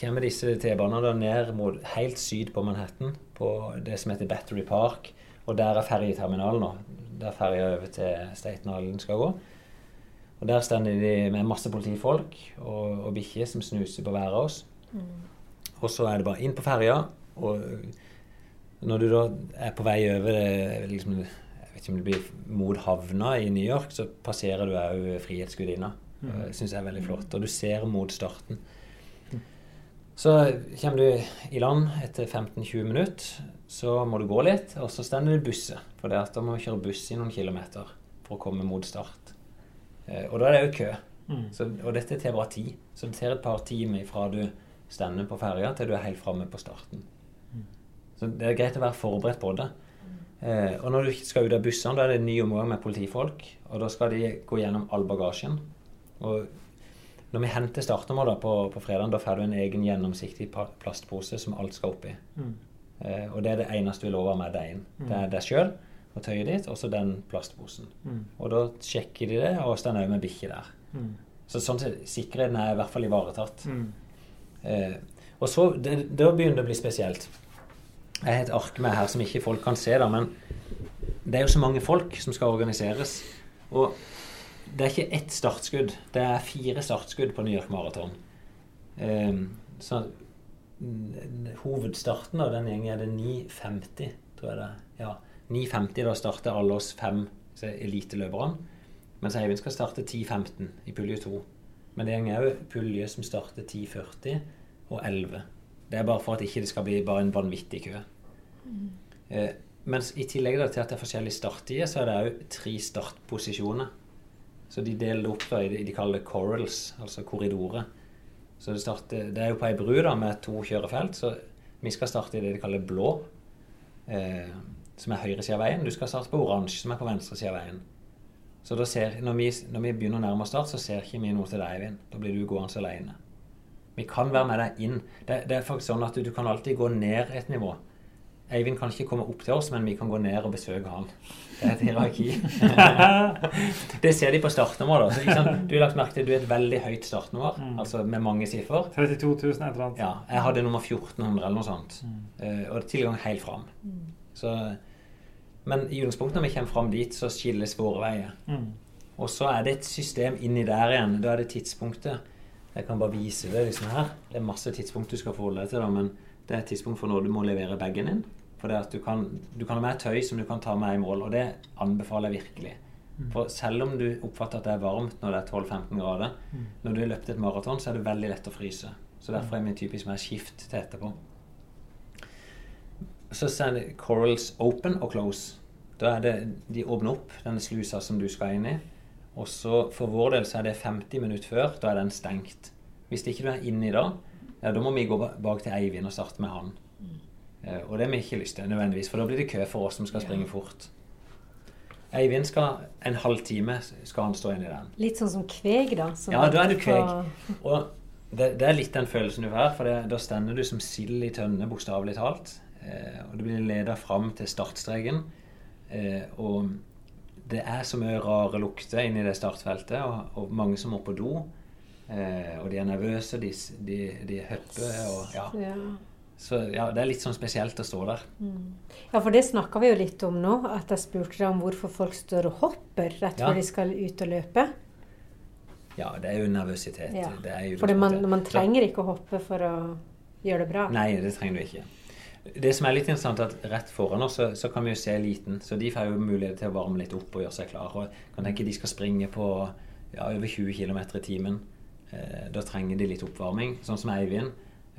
Speaker 2: kommer disse T-banene ned mot helt syd på Manhattan, på det som heter Battery Park. Og der er ferjeterminalen nå. Der ferja over til Staten Island skal gå. Og der står de med masse politifolk og, og bikkjer som snuser på hver av oss. Og så er det bare inn på ferja, og når du da er på vei over liksom, Jeg vet ikke om det blir mot havna i New York, så passerer du òg Frihetsgudinna. Det syns jeg er veldig flott. Og du ser mot starten. Så kommer du i land etter 15-20 minutter. Så må du gå litt, og så står det busser. For det at da må vi kjøre buss i noen kilometer for å komme mot start. Eh, og da er det jo kø.
Speaker 3: Mm.
Speaker 2: Så, og dette tar bare tid. Så det tar et par timer fra du stender på ferja til du er helt framme på starten. Så det er greit å være forberedt på det. Eh, og når du skal ut av bussene, da er det en ny omgang med politifolk. Og da skal de gå gjennom all bagasjen. Og når vi henter startnummer på, på fredag, da får du en egen gjennomsiktig plastpose som alt skal oppi.
Speaker 3: Mm.
Speaker 2: Eh, og det er det eneste vi er lov å ha med deg Mm. Det er deg sjøl og tøyet ditt, og så den plastposen.
Speaker 3: Mm.
Speaker 2: Og da sjekker de det, og så står òg med bikkje der.
Speaker 3: Mm.
Speaker 2: Så sånn sett, sikkerheten er i hvert fall ivaretatt.
Speaker 3: Mm.
Speaker 2: Eh, og så, det, Da begynner det å bli spesielt. Jeg har et ark med her som ikke folk kan se, da, men det er jo så mange folk som skal organiseres. Og det er ikke ett startskudd, det er fire startskudd på New York Marathon. Eh, så hovedstarten av den gjengen er det 9.50, tror jeg det er. Ja, 9.50, da starter alle oss fem er eliteløperne. Mens Eivind skal starte 10.15 i pulje 2. Men det er òg pulje som starter 10.40 og 11. Det er bare for at ikke det skal bli bare en vanvittig kø. Eh, mens i tillegg da, til at det er forskjellige starttider, så er det òg tre startposisjoner. Så de deler det opp da, i det de kaller det corals, altså korridorer. Så det, starter, det er jo på ei bru da, med to kjørefelt, så vi skal starte i det de kaller blå, eh, som er høyre side av veien. Du skal starte på oransje, som er på venstre side av veien. Så ser, når, vi, når vi begynner å nærme oss start, så ser ikke vi noe til deg, Eivind. Da blir du gående alene. Vi kan være med deg inn. Det, det er faktisk sånn at du, du kan alltid gå ned et nivå. Eivind kan ikke komme opp til oss, men vi kan gå ned og besøke han. Det er et hierarki. det ser de på startnummer. da. Så, ikke? Du har lagt merke til du er et veldig høyt startnummer,
Speaker 3: Mm.
Speaker 2: altså med mange siffer.
Speaker 3: 32 000 et eller annet.
Speaker 2: Ja, jeg hadde nummer 1400 eller noe sånt.
Speaker 3: Mm.
Speaker 2: Eh, og tilgang helt fram. Så, men i utgangspunktet når vi kommer fram dit, så skilles våre veier.
Speaker 3: Mm.
Speaker 2: Og så er det et system inni der igjen. Da er det tidspunktet. Jeg kan bare vise det liksom her. Det er masse tidspunkt du skal forholde deg til, da, men det er et tidspunkt for når du må levere bagen din. For det at du kan, du kan ha med tøy som du kan ta med i mål, og det anbefaler jeg virkelig. For selv om du oppfatter at det er varmt når det er 12-15 grader,
Speaker 3: Mm.
Speaker 2: når du har løpt et maraton, så er det veldig lett å fryse. Så derfor er min typisk mer skift til etterpå. Så er det corals open og close. Da er det, De åpner opp denne slusa som du skal inn i. Og så for vår del så er det 50 minutter før. Da er den stengt. Hvis ikke du er inni da, ja, da må vi gå bak til Eivind og starte med han. Eh, og det har vi ikke lyst til nødvendigvis, for da blir det kø for oss som skal springe fort. Eivind skal en halv time skal han stå inni den.
Speaker 1: Litt sånn som kveg, da. som
Speaker 2: Ja, da er du kveg. Og det, det er litt den følelsen du får, for det, da stender du som sild i tønne, bokstavelig talt. Eh, og du blir leda fram til startstreken. Eh, og det er så mye rare lukter inni det startfeltet, og, og mange som må på do. Eh, og de er nervøse, de, de, de hopper og ja.
Speaker 1: Ja.
Speaker 2: Så ja, det er litt sånn spesielt å stå der.
Speaker 1: ja, for det snakka vi jo litt om nå. At jeg spurte deg om hvorfor folk står og hopper rett
Speaker 2: Ja.
Speaker 1: før de skal ut og løpe.
Speaker 2: Ja, det er jo nervøsitet.
Speaker 1: Ja.
Speaker 2: Det er jo
Speaker 1: For man, man trenger ikke å hoppe for å gjøre det bra.
Speaker 2: Nei, det trenger du ikke. Det som er litt interessant, er at rett foran oss så, så kan vi jo se eliten. Så de får jo mulighet til å varme litt opp og gjøre seg klar. Og kan tenke de skal springe på ja, over 20 km i timen. Eh, da trenger de litt oppvarming. Sånn som Eivind.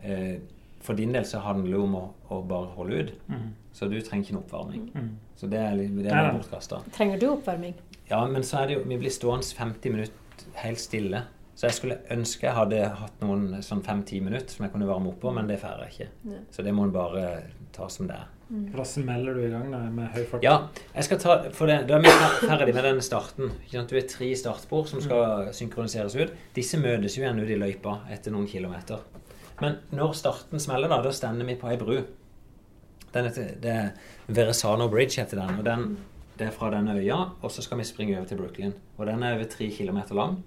Speaker 2: Eh, for din del så handler det om å, å bare holde ut.
Speaker 3: Mm.
Speaker 2: Så du trenger ikke noe oppvarming.
Speaker 3: Mm.
Speaker 2: Så det er, litt- det er bortkasta.
Speaker 1: Trenger du oppvarming?
Speaker 2: Ja, men så er det jo Vi blir stående 50 minutter helt stille. Så jeg skulle ønske jeg hadde hatt noen sånn 5-10 minutter som jeg kunne varme opp på, men det får jeg ikke.
Speaker 1: Ja.
Speaker 2: Så det må en bare ta som det er.
Speaker 3: For da smeller du i gang da, med høy fart.
Speaker 2: Ja, jeg skal ta for det, Da er vi fer- ferdig med den starten. Ikke sant? Du er tre startspor som skal synkroniseres ut. Disse møtes jo igjen ute i løypa etter noen kilometer. Men når starten smeller, da, da stender vi på ei bru. Den heter, det er Veresano Bridge heter den. og den, Det er fra den øya, og så skal vi springe over til Brooklyn. Og den er over tre kilometer lang,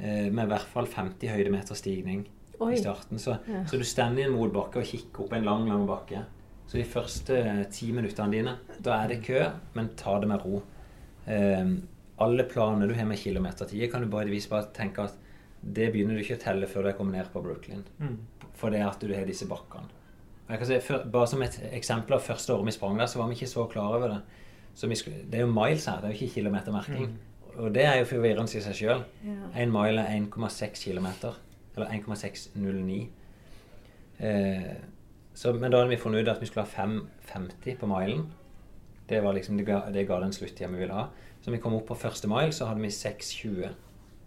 Speaker 2: eh, med i hvert fall 50 høydemeter stigning
Speaker 1: Oi.
Speaker 2: i starten. Så,
Speaker 1: Ja.
Speaker 2: så du stender i en motbakke og kikker opp en lang, lang bakke. Så de første eh, ti minuttene dine, da er det kø, men ta det med ro. Um, alle planer du har med kilometertider, kan du bare, bare tenke at det begynner du ikke å telle før du er kommet ned på Brooklyn.
Speaker 3: Mm.
Speaker 2: For det at du har disse bakkene. Jeg kan si, for, bare som et eksempel av første året vi sprang der, så var vi ikke så klar over det. Så vi skulle, det er jo miles her, det er jo ikke kilometermerking. Og det er jo forvirrende i seg sjøl.
Speaker 1: Ja.
Speaker 2: En mile er 1,6 km. Eller 1,609. Eh, så, men da hadde vi funnet ut at vi skulle ha 5,50 på milen. Det, var liksom, det, ga, det ga den sluttida vi ville ha. Så vi kom opp på første mile, så hadde vi 6,20.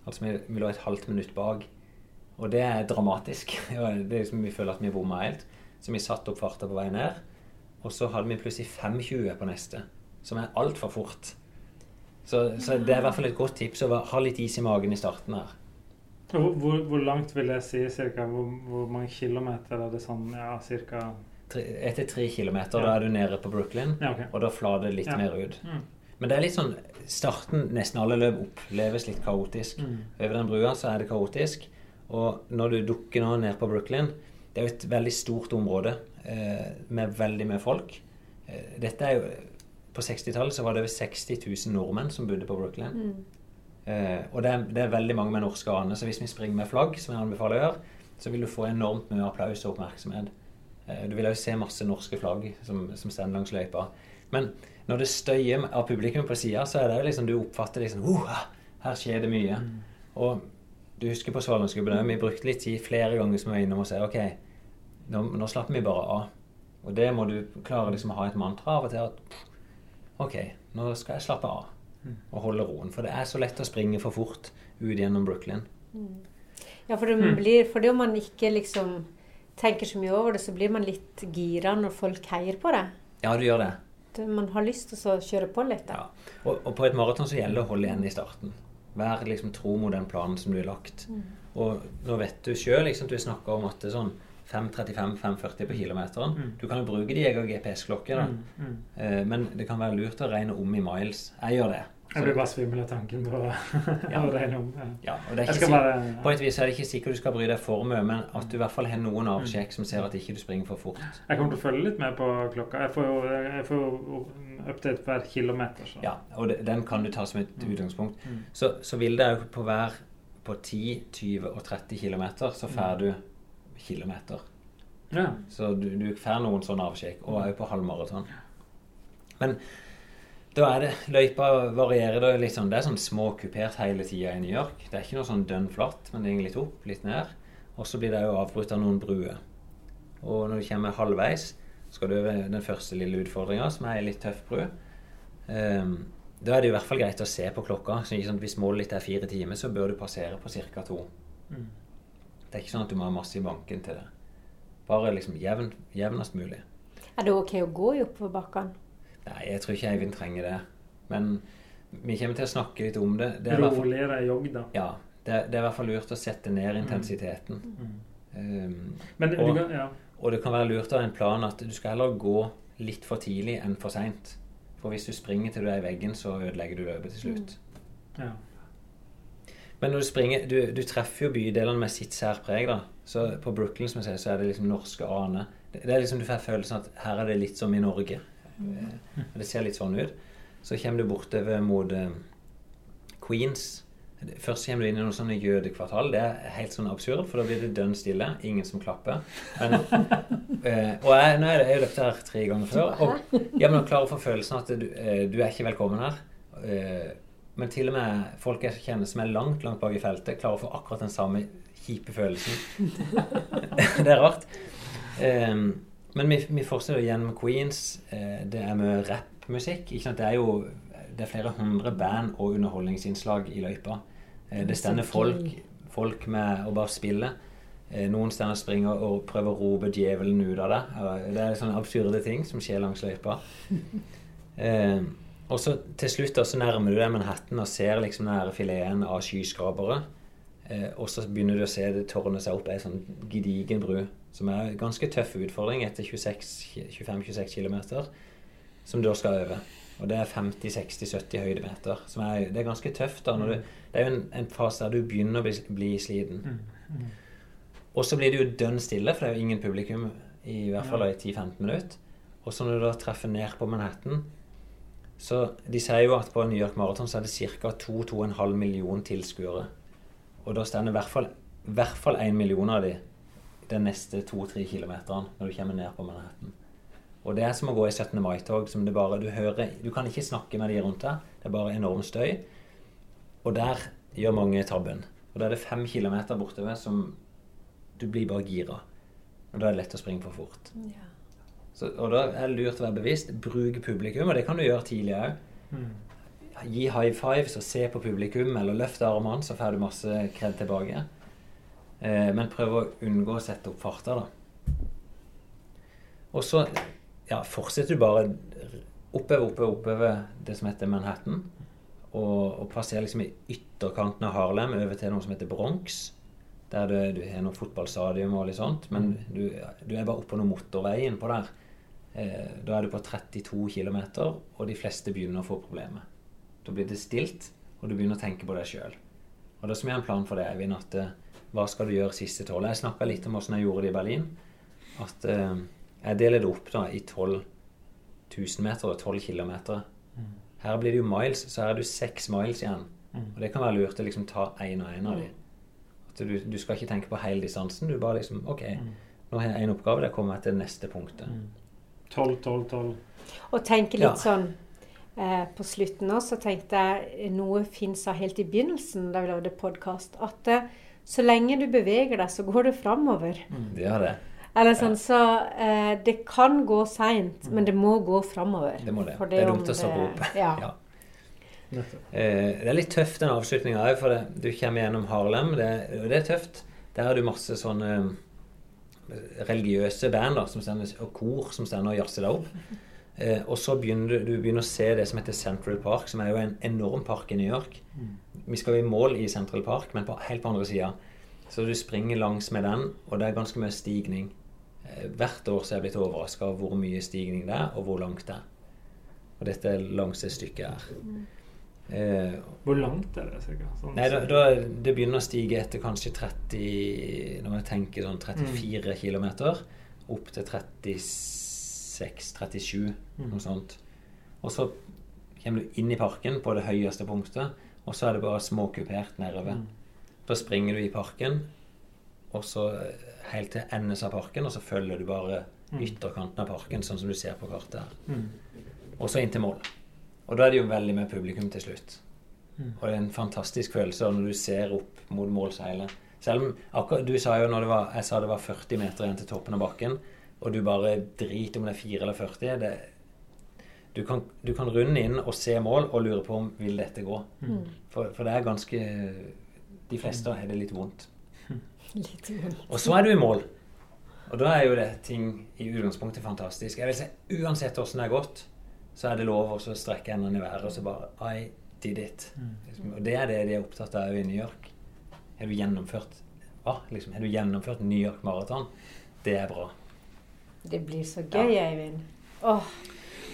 Speaker 2: Altså vi, vi lå et halvt minutt bak. Og det er dramatisk. Det er liksom, vi føler at vi bomma helt. Så vi satte opp farta på vei ned. Og så hadde vi plutselig 5,20 på neste, som er altfor fort. Så, så det er i hvert fall et godt tips å ha litt is i magen i starten her.
Speaker 3: Hvor, hvor, hvor langt vil jeg si cirka? Hvor, hvor mange kilometer er det sånn? Ja, cirka
Speaker 2: Tre- Etter tre kilometer,
Speaker 3: Ja.
Speaker 2: da er du nede på Brooklyn,
Speaker 3: Ja, okay.
Speaker 2: og da flater det litt
Speaker 3: Ja.
Speaker 2: mer ut.
Speaker 3: Mm.
Speaker 2: Men det er litt sånn Starten, nesten alle løp oppleves litt kaotisk.
Speaker 3: Mm.
Speaker 2: Over den brua så er det kaotisk. Og når du dukker nå ned på Brooklyn Det er jo et veldig stort område eh, med veldig mye folk. Eh, dette er jo På 60-tallet så var det over 60 000 nordmenn som bodde på Brooklyn.
Speaker 1: Mm.
Speaker 2: Eh, og det er, det er veldig mange med norske aner, så hvis vi springer med flagg, som jeg anbefaler å gjøre, så vil du få enormt mye applaus og oppmerksomhet. Eh, du vil òg se masse norske flagg som, som står langs løypa. Men når det støyer av publikum på sida, så er det jo liksom du oppfatter liksom uh, Her skjer det mye. Og du husker på Svalandsgubben òg, vi brukte litt tid flere ganger som vi var innom og sa OK, nå, nå slapper vi bare av. Og det må du klare liksom å ha et mantra av og til at OK, nå skal jeg slappe av og holde roen. For det er så lett å springe for fort ut gjennom Brooklyn.
Speaker 1: Ja, for, det blir, fordi om man ikke liksom tenker så mye over det, så blir man litt gira når folk heier på deg.
Speaker 2: Ja, du gjør det.
Speaker 1: Det- Man har lyst til å kjøre på litt. Da.
Speaker 2: Ja. Og, og på et maraton så gjelder det å holde igjen i starten. Vær liksom tro mot den planen som du har lagt. Og nå vet du sjøl, liksom, du snakker om at det er sånn 5.35-5.40 på kilometeren.
Speaker 3: Mm.
Speaker 2: Du kan jo bruke de egen GPS-klokke, da.
Speaker 3: Mm, mm.
Speaker 2: Eh, men det kan være lurt å regne om i miles. Jeg gjør det.
Speaker 3: Jeg blir bare svimmel av tanken på
Speaker 2: Ja.
Speaker 3: å regne om. Ja.
Speaker 2: Og det er ikke
Speaker 3: bare
Speaker 2: på et vis er det ikke sikkert du skal bry deg for mye, men at du i hvert fall har noen avsjekk som ser at ikke du springer for fort.
Speaker 3: Jeg kommer til å følge litt med på klokka. Jeg får jo, jeg får jo update hver kilometer. Så.
Speaker 2: Ja, og det, den kan du ta som et utgangspunkt.
Speaker 3: Mm.
Speaker 2: Så, så vil det jo på hver på 10, 20 og 30 kilometer så får du kilometer.
Speaker 3: Ja.
Speaker 2: Så du, du får noen sånne avsjekk, og òg på halvmaraton. Men da er det Løypa varierer det litt sånn. Det er sånn små kupert hele tida i New York. Det er ikke noe sånn dønn flatt, men det går litt opp, litt ned. Og så blir det jo avbrutt av noen bruer. Og når du kommer halvveis, skal du over den første lille utfordringa, som er ei litt tøff bru. Um, da er det i hvert fall greit å se på klokka. Så ikke sant, Hvis målet ditt er fire timer, så bør du passere på ca. to.
Speaker 3: Mm.
Speaker 2: Det er ikke sånn at du må ha masse i banken til det. Bare liksom jevn, jevnest mulig.
Speaker 1: Er det ok å gå i oppoverbakkene?
Speaker 2: Nei, jeg tror ikke Eivind trenger det. Men vi kommer til å snakke litt om det. det er
Speaker 3: Roligere jogg, da.
Speaker 2: ja, det, det er i hvert fall lurt å sette ned intensiteten.
Speaker 3: Mm.
Speaker 2: Um,
Speaker 3: Men du
Speaker 2: Og-
Speaker 3: kan, ja.
Speaker 2: og det kan være lurt å ha en plan at du skal heller gå litt for tidlig enn for seint. For hvis du springer til du er i veggen, så ødelegger du løpet til slutt.
Speaker 3: ja.
Speaker 2: Men når du springer Du, du treffer jo bydelene med sitt særpreg, da. Så på Brooklyn som jeg sier, så er det liksom norske ane. Det, det er liksom Du får følelsen at her er det litt som i Norge. Eh, Det ser litt sånn ut. Så kommer du bortover mot eh, Queens. Først kommer du inn i noen sånne jødekvartal. Det er helt sånn absurd, for da blir det dønn stille. Ingen som klapper. Men, eh, og jeg, nå er det, jeg løpt her tre ganger før. Og, ja, men å klare å få følelsen at du, du er ikke velkommen her. Men til og med folk jeg kjenner som er langt langt bak i feltet, klarer å få akkurat den samme kjipe følelsen. det er rart. Eh, men vi, vi fortsetter igjen med Queens. Eh, det er med rappmusikk. Det er jo det er flere hundre band og underholdningsinnslag i løypa. Eh, det stender folk, folk med å bare spille. Noen Noen steder springer og prøver å rope djevelen ut av det. Eh, Det er sånne absurde ting som skjer langs løypa. Eh, og så til slutt da, så nærmer du deg Manhattan og ser liksom den fileten av skyskrapere. Eh, og så begynner du å se det tårne seg opp ei sånn gedigen bru, som er en ganske tøff utfordring etter 25-26 km, som du da skal over. Og det er 50-60-70 høydemeter. Som er, det er ganske tøft. da, du, Det er jo en, en fase der du begynner å bli, bli sliten.
Speaker 3: Mm.
Speaker 2: Og så blir det jo dønn stille, for det er jo ingen publikum i hvert fall i 10-15 minutter. Og så når du da treffer ned på Manhattan Så de sier jo at på New York Marathon så er det ca. 2-2,5 million tilskuere. Og da står det i hvert fall én 1 million av de de neste to-tre kilometeren når du kommer ned på Manhattan. Og det er som å gå i 17. mai-tog. som det bare, Du hører, du kan ikke snakke med de rundt deg. Det er bare enorm støy. Og der gjør mange tabben. Og da er det fem kilometer bortover som du blir bare gira. Og da er det lett å springe for fort.
Speaker 1: Ja.
Speaker 2: Så, og da er det lurt å være bevisst. Bruk publikum, og det kan du gjøre tidlig òg.
Speaker 3: Mm.
Speaker 2: Gi high fives og se på publikum, eller løft armene, så får du masse kred tilbake. Eh, men prøv å unngå å sette opp farta, da. Og så ja, fortsetter du bare oppover, oppover, oppover det som heter Manhattan. Og, og passerer liksom i ytterkanten av Harlem over til noe som heter Bronx. Der du, du har noe fotballstadion og litt sånt. Men du, du er bare oppå noe motorvei innpå der. Eh, da er du på 32 km, og de fleste begynner å få problemer. Da blir det stilt, og du begynner å tenke på deg sjøl. Og da som jeg en plan for det, Eivind, at eh, hva skal du gjøre siste tolv? Jeg snakka litt om åssen jeg gjorde det i Berlin. At eh, jeg deler det opp da i 12 000 meter og 12 km. Her blir det jo miles, så her er du seks miles igjen. Og det kan være lurt å liksom ta én og én av dem. At du, du skal ikke tenke på hele distansen. Du bare liksom OK, nå har jeg én oppgave, det kommer jeg til neste punktet.
Speaker 3: 12, 12, 12.
Speaker 1: Og tenke litt
Speaker 2: Ja.
Speaker 1: sånn eh, På slutten nå så tenkte jeg noe fins helt i begynnelsen da vi lagde podkast, at eh, så lenge du beveger deg, så går det framover.
Speaker 2: Det gjør det.
Speaker 1: Eller sånn, så eh, Det kan gå seint, men det må gå framover.
Speaker 2: Det må det. Det er dumt å stoppe opp.
Speaker 1: Ja.
Speaker 2: Ja. Eh, det er litt tøft den avslutninga òg, for det, du kommer gjennom Harlem. Det, og det er tøft. Der har du masse sånne eh, religiøse band da, som stender, og kor som står og jazzer deg opp. Eh, og så begynner du, du begynner å se det som heter Central Park, som er jo en enorm park i New York. Vi skal jo i mål i Central Park, men på, helt på andre sida. Så du springer langs med den, og det er ganske mye stigning. eh, hvert år så er jeg blitt overraska over hvor mye stigning det er, og hvor langt det er. Og dette er langs det stykket her. Eh,
Speaker 3: Hvor langt er det? cirka? Sånn,
Speaker 2: Nei, da, da, Det begynner å stige etter kanskje 30 Når jeg tenker sånn 34 km, opp til 36-37, noe sånt. Og så kommer du inn i parken på det høyeste punktet, og så er det bare småkupert nedover. Da springer du i parken, og så eh, helt til endes av parken, og så følger du bare ytterkanten av parken, sånn som du ser på kartet her.
Speaker 3: Mm.
Speaker 2: Og så inn til mål. Og da er det jo veldig med publikum til slutt.
Speaker 3: Mm.
Speaker 2: Og det er en fantastisk følelse når du ser opp mot målseilet. Selv om akkurat, Du sa jo når det var, jeg sa det var 40 meter igjen til toppen av bakken, og du bare driter om det er 4 eller 40 det, du, kan, du kan runde inn og se mål og lure på om vil dette gå.
Speaker 1: Mm.
Speaker 2: For, for det er ganske De fleste har det litt vondt.
Speaker 1: Litt vondt.
Speaker 2: Og så er du i mål. Og da er jo det ting i utgangspunktet fantastisk. Jeg vil si Uansett åssen det er gått, så er det lov å strekke hendene i været og så bare I did it. Liksom, Og det er det de er opptatt av i New York. Har du gjennomført hva? Liksom, har du gjennomført New York Marathon? Det er bra.
Speaker 1: Det blir så gøy, Eivind. Åh,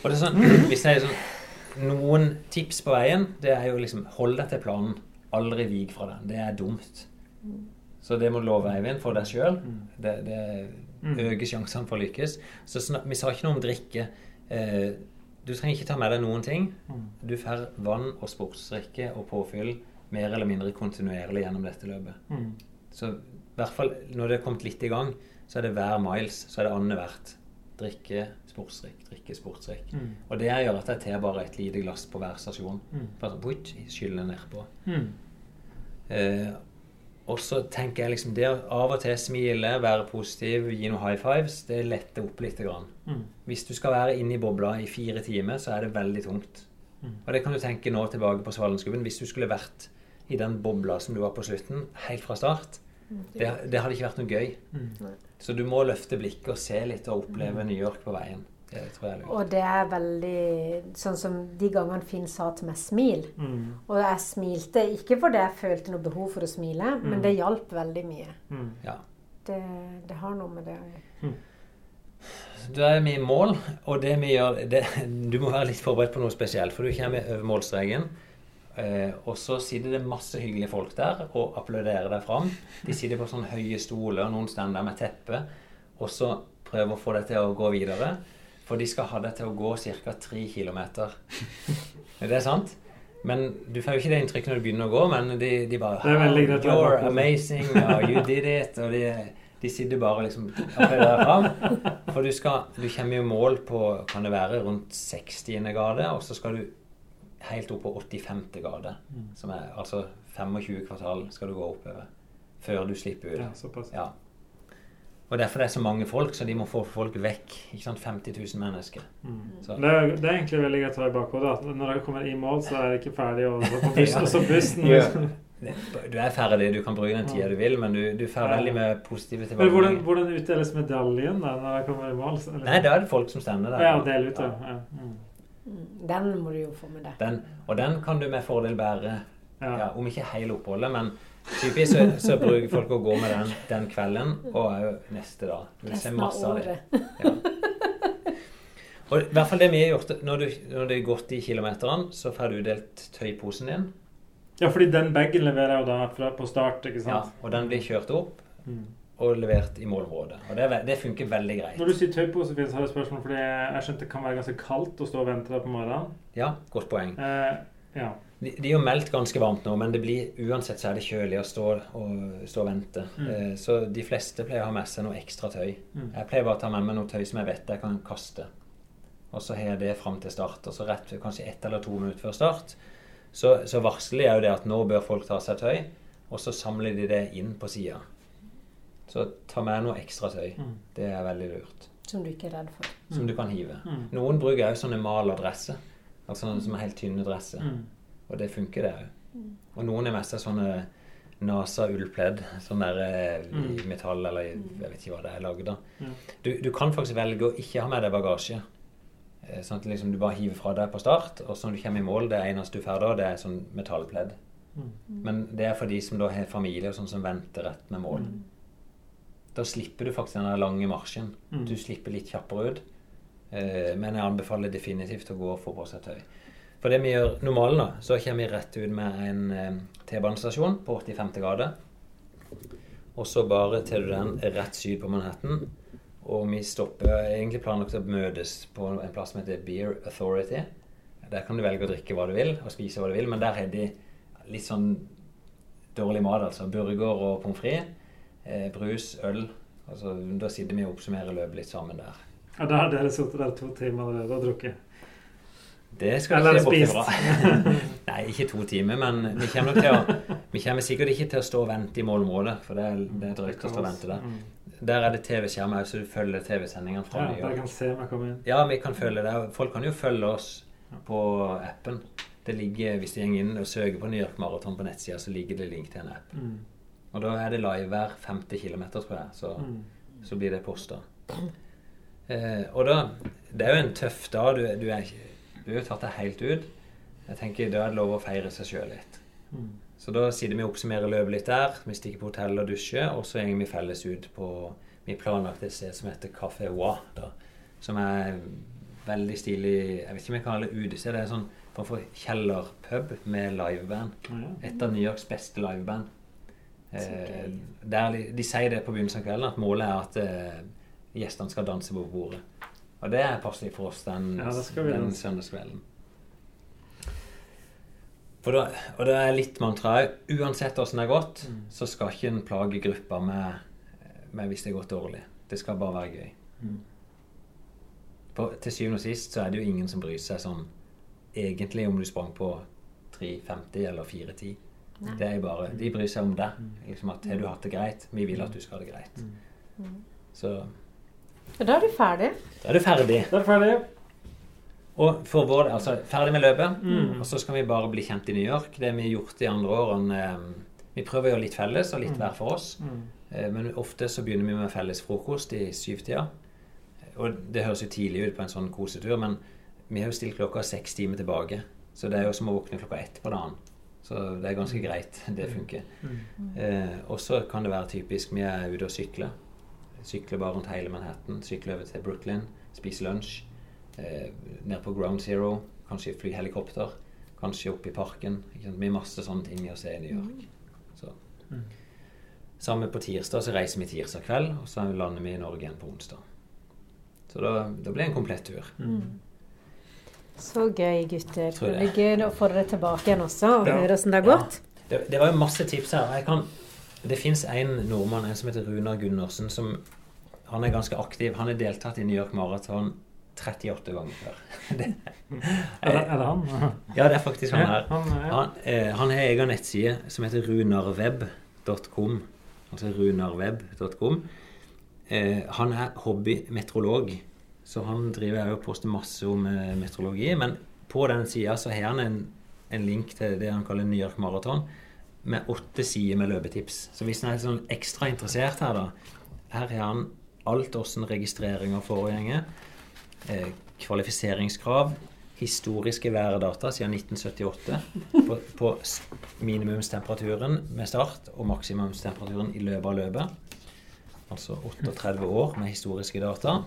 Speaker 2: Og det er sånn, hvis jeg er sånn Noen tips på veien, det er jo liksom Hold deg til planen. Aldri vik fra den. Det er dumt. Så det må du love, Eivind, for deg sjøl. Det, det øker sjansene for å lykkes. Så snak, vi sa ikke noe om drikke. Eh, du trenger ikke ta med deg noen ting. Du får vann og sportsdrikke og påfyll mer eller mindre kontinuerlig gjennom dette løpet.
Speaker 3: Mm.
Speaker 2: Så i hvert fall når det er kommet litt i gang, så er det hver miles, så er det annethvert. Drikke, sportsdrikk, drikke, sportsdrikk.
Speaker 3: Mm.
Speaker 2: Og det gjør at jeg tar bare et lite glass på hver stasjon.
Speaker 3: Mm.
Speaker 2: Bare sånn, skyller nedpå.
Speaker 3: Mm.
Speaker 2: Eh, og så tenker jeg liksom det av og til smile, være positiv, gi noen high fives, det letter opp litt. Grann.
Speaker 3: Mm.
Speaker 2: Hvis du skal være inne i bobla i fire timer, så er det veldig tungt.
Speaker 3: Mm.
Speaker 2: Og det kan du tenke nå tilbake på Svalenskubben. Hvis du skulle vært i den bobla som du var på slutten, helt fra start, det, det hadde ikke vært noe gøy.
Speaker 3: Mm.
Speaker 2: Så du må løfte blikket og se litt og oppleve New York på veien. Det tror jeg er lurt.
Speaker 1: Og det er veldig Sånn som de gangene Finn sa til meg 'smil'.
Speaker 3: Mm.
Speaker 1: Og jeg smilte ikke fordi jeg følte noe behov for å smile, men det hjalp veldig mye.
Speaker 3: Mm.
Speaker 2: Ja.
Speaker 1: Det, det har noe med det å gjøre.
Speaker 2: Da er vi i mål, og det vi gjør det, Du må være litt forberedt på noe spesielt, for du kommer over målstreken. Eh, og så sitter det masse hyggelige folk der og applauderer deg fram. De sitter på sånne høye stoler, noen står der med teppe, og så prøver å få deg til å gå videre. For de skal ha deg til å gå ca. tre km. Er det sant? Men Du får jo ikke det inntrykket når du begynner å gå, men de, de bare
Speaker 3: Det er veldig greit
Speaker 2: You're amazing, you did it. Og de, de sitter bare liksom applauderer fram. For du, skal, du kommer jo i mål på kan det være, rundt 60. gade, og så skal du helt opp på 85. gade. Som er altså 25 kvartal skal du gå oppover før du slipper ut.
Speaker 3: Ja, såpass.
Speaker 2: Ja. Og derfor det er så mange folk, så de må få folk vekk. Ikke sant? 50 000 mennesker.
Speaker 3: Mm.
Speaker 2: Så.
Speaker 3: Det, er, det er egentlig veldig greit å ha i bakhodet at når dere kommer i mål, så er det ikke ferdig, så på bussen, og så bussen
Speaker 2: Ja. Du er ferdig, du kan bruke den tida du vil, men du, du får veldig med positive
Speaker 3: tilbakemeldinger. hvordan, hvordan utdeles medaljen da, når dere kommer i mål? Så- eller-
Speaker 2: Nei, da er det folk som stemmer. der.
Speaker 3: Ja, del ut, ja. ja. Mm.
Speaker 1: Den må du jo få med deg.
Speaker 2: Den, og den kan du med fordel bære,
Speaker 3: Ja.
Speaker 2: ja, om ikke hele oppholdet, men typisk så, så bruker folk å gå med den den kvelden og òg neste dag. Du vil se
Speaker 1: Resten av
Speaker 2: masse av det. Ja. Og i hvert fall det vi har gjort når, du, når det er gått de kilometerne, så får du delt tøyposen din.
Speaker 3: ja, fordi den bagen leverer jeg jo da fra, på start, ikke sant?
Speaker 2: Ja, og den blir kjørt opp
Speaker 3: Mm.
Speaker 2: Og levert i målområdet. Og det, det funker veldig greit.
Speaker 3: Når du sier tøypose, på, så har jeg et spørsmål, fordi jeg skjønte det kan være ganske kaldt å stå og vente der på morgenen.
Speaker 2: Ja, godt poeng.
Speaker 3: Eh, ja.
Speaker 2: De, de er jo meldt ganske varmt nå, men det blir, uansett så er det kjølig å stå og, stå og vente.
Speaker 3: Mm.
Speaker 2: Eh, så de fleste pleier å ha med seg noe ekstra tøy.
Speaker 3: Mm.
Speaker 2: Jeg pleier bare å ta med meg noe tøy som jeg vet jeg kan kaste. Og så har jeg det fram til start. Og så rett kanskje ett eller to minutter før start, så, så varsler jeg jo det at nå bør folk ta seg tøy, og så samler de det inn på sida. Så ta med noe ekstra tøy.
Speaker 3: Mm.
Speaker 2: Det er veldig lurt.
Speaker 1: Som du ikke er redd for.
Speaker 2: Som du kan hive.
Speaker 3: Mm.
Speaker 2: Noen bruker òg sånne malerdresser. Altså sånne som er helt tynne dresser.
Speaker 3: Mm.
Speaker 2: Og det funker, det òg. Og noen er mest av sånne NASA-ullpledd. Sånn der eh, i
Speaker 3: Mm.
Speaker 2: metall eller i, jeg vet ikke hva det er lagd av. Du, du kan faktisk velge å ikke ha med deg bagasje. Eh, Sånn at liksom du bare hiver fra deg på start, og så når du kommer i mål, det eneste du får da, det er sånn metallpledd.
Speaker 3: Mm.
Speaker 2: Men det er for de som da har familie og sånn som venter rett med mål. Da slipper du faktisk den lange marsjen.
Speaker 3: Mm.
Speaker 2: Du slipper litt kjappere ut. Eh, men jeg anbefaler definitivt å gå og få på seg tøy. For det vi gjør normalen, da, så kommer vi rett ut med en eh, T-banestasjon på 85. gate. Og så bare tar du den rett syd på Manhattan. Og vi stopper egentlig planlagt å møtes på en plass som heter Beer Authority. Der kan du velge å drikke hva du vil og spise hva du vil, men der har de litt sånn dårlig mat, altså. Burger og pommes frites. Eh, brus, øl. Altså, da sitter vi og oppsummerer løpet litt sammen der.
Speaker 3: Ja, da har dere sittet der to timer allerede og drukket.
Speaker 2: Det skal
Speaker 3: Eller
Speaker 2: ikke se bort ifra. Nei, ikke to timer, men vi kommer, nok til å, vi kommer sikkert ikke til å stå og vente i målområdet, for det er, det er drøyt å stå og vente der.
Speaker 3: Mm.
Speaker 2: Der er det TV-skjerm òg, så du følger TV-sendingene fra
Speaker 3: Ja,
Speaker 2: New
Speaker 3: kan se meg komme inn.
Speaker 2: Ja, vi kan følge det. Folk kan jo følge oss på appen. Det ligger, Hvis de går inn og søker på New York Marathon på nettsida, så ligger det link til en app.
Speaker 3: Mm.
Speaker 2: Og da er det live hver 50 km, tror jeg. Så,
Speaker 3: Mm.
Speaker 2: så blir det posta. Eh, og da Det er jo en tøff dag. Du, du, er, du har jo tatt deg helt ut. Jeg tenker Da er det lov å feire seg sjøl litt.
Speaker 3: Mm.
Speaker 2: Så da sitter vi og oppsummerer løpet litt der. Vi stikker på hotell og dusjer, og så går vi felles ut på Vi har planlagt et sted som heter Café Wa, da, som er veldig stilig Jeg vet ikke om jeg kaller det utested. Det er sånn form for kjellerpub med liveband. Et av New Yorks beste liveband. Eh, der de, de sier det på begynnelsen av kvelden, at målet er at eh, gjestene skal danse på bordet. Og det er passelig for oss den,
Speaker 3: Ja, det skal vi
Speaker 2: den søndagskvelden. For da, og det er litt mantraet Uansett åssen det er gått,
Speaker 3: Mm.
Speaker 2: så skal ikke en plage gruppa med, med hvis det er gått dårlig. Det skal bare være gøy.
Speaker 3: Mm.
Speaker 2: For til syvende og sist så er det jo ingen som bryr seg sånn egentlig om du sprang på 3.50 eller 4.10.
Speaker 1: Nei.
Speaker 2: Det er bare, De bryr seg om deg.
Speaker 3: Mm.
Speaker 2: Liksom at Har du hatt det greit? Vi vil at du skal ha det greit.
Speaker 3: Mm.
Speaker 2: Så
Speaker 1: da er du ferdig.
Speaker 2: da er du ferdig.
Speaker 3: Da er du ferdig.
Speaker 2: Og for vår del, altså ferdig med løpet.
Speaker 3: Mm.
Speaker 2: Og så skal vi bare bli kjent i New York. Det vi har gjort de andre årene Vi prøver å gjøre litt felles og litt
Speaker 3: Mm.
Speaker 2: hver for oss.
Speaker 3: Mm.
Speaker 2: Eh, Men ofte så begynner vi med felles frokost i syvtida. Og det høres jo tidlig ut på en sånn kosetur, men vi har jo stilt klokka seks timer tilbake. Så det er jo som å våkne klokka ett på dagen. Så det er ganske greit. Det funker.
Speaker 3: Mm.
Speaker 2: Eh, og så kan det være typisk vi er ute og sykler. Sykler bare rundt hele Manhattan. Sykler over til Brooklyn, spiser lunsj. Eh, ned på Ground Zero. Kanskje fly helikopter. Kanskje opp i parken. Ikke sant? Vi har masse sånne ting å se i New York. Så.
Speaker 3: Mm.
Speaker 2: Samme på tirsdag, så reiser vi tirsdag kveld, og så lander vi i Norge igjen på onsdag. Så da, da blir det en komplett tur.
Speaker 3: Mm.
Speaker 1: Så gøy, gutter. Det blir gøy å få dere tilbake igjen også og
Speaker 3: Ja.
Speaker 1: høre åssen det har gått.
Speaker 2: Det, det var jo masse tips her. Jeg kan, det fins en nordmann en som heter Runar Gundersen, som han er ganske aktiv. Han har deltatt i New York Marathon 38 ganger før. Det,
Speaker 3: Er, det, er det han?
Speaker 2: ja, det er faktisk han her.
Speaker 3: Han,
Speaker 2: eh, han har egen nettside som heter runarweb.com. Altså runarweb.com. Eh, han er hobbymeteorolog, så han driver og poster masse om meteorologi. Men på den sida så har han en, en link til det han kaller New York Marathon, med åtte sider med løpetips. Så hvis han er sånn ekstra interessert her, da Her har han alt åssen registreringer foregår. Eh, kvalifiseringskrav, historiske værdata siden 1978 på, på minimumstemperaturen med start og maksimumstemperaturen i løpet av løpet. Altså 38 år med historiske data.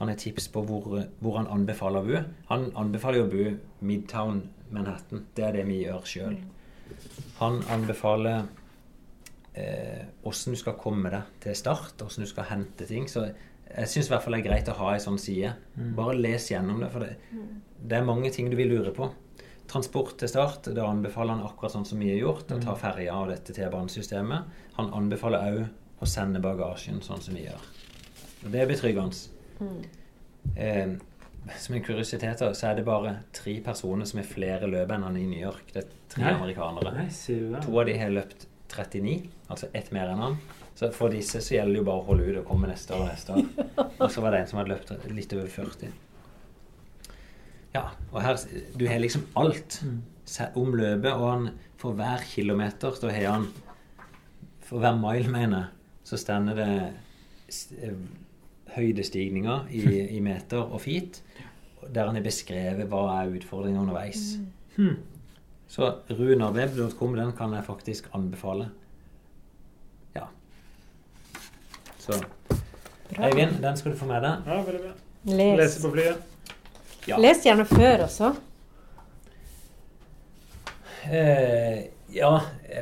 Speaker 2: Han har tips på hvor, hvor han anbefaler å bo. Han anbefaler jo å bo Midtown Manhattan. Det er det vi gjør sjøl. Han anbefaler eh, hvordan du skal komme deg til start, hvordan du skal hente ting. Så jeg syns i hvert fall det er greit å ha ei sånn side. Bare les gjennom det, for det, det er mange ting du vil lure på. Transport til start, da anbefaler han akkurat sånn som vi har gjort, å ta ferja av dette T-banesystemet. Han anbefaler òg å sende bagasjen sånn som vi gjør. Og det er betryggende. Eh, som en kuriositet så er det bare tre personer som er flere løp enn han i New York. Det er tre
Speaker 3: Nei.
Speaker 2: amerikanere.
Speaker 3: Nei?
Speaker 2: To av de har løpt 39, altså ett mer enn han. Så for disse så gjelder det jo bare å holde ut og komme neste år og neste år. Og så var det en som hadde løpt litt over 40. Ja, og her Du har liksom alt
Speaker 3: Mm.
Speaker 2: om løpet, og han for hver kilometer så har han For hver mile, mener jeg, så stender det eh, høydestigninger i, i meter og feet, der han har beskrevet hva er utfordringen underveis.
Speaker 3: Hmm.
Speaker 2: Så runarweb.com den kan jeg faktisk anbefale. Ja. Så
Speaker 1: Bra.
Speaker 2: Eivind, den skal du få med deg.
Speaker 3: Ja, veldig bra.
Speaker 1: Les.
Speaker 3: Lese på flyet.
Speaker 2: Ja.
Speaker 1: Les gjerne før også.
Speaker 2: Eh, ja,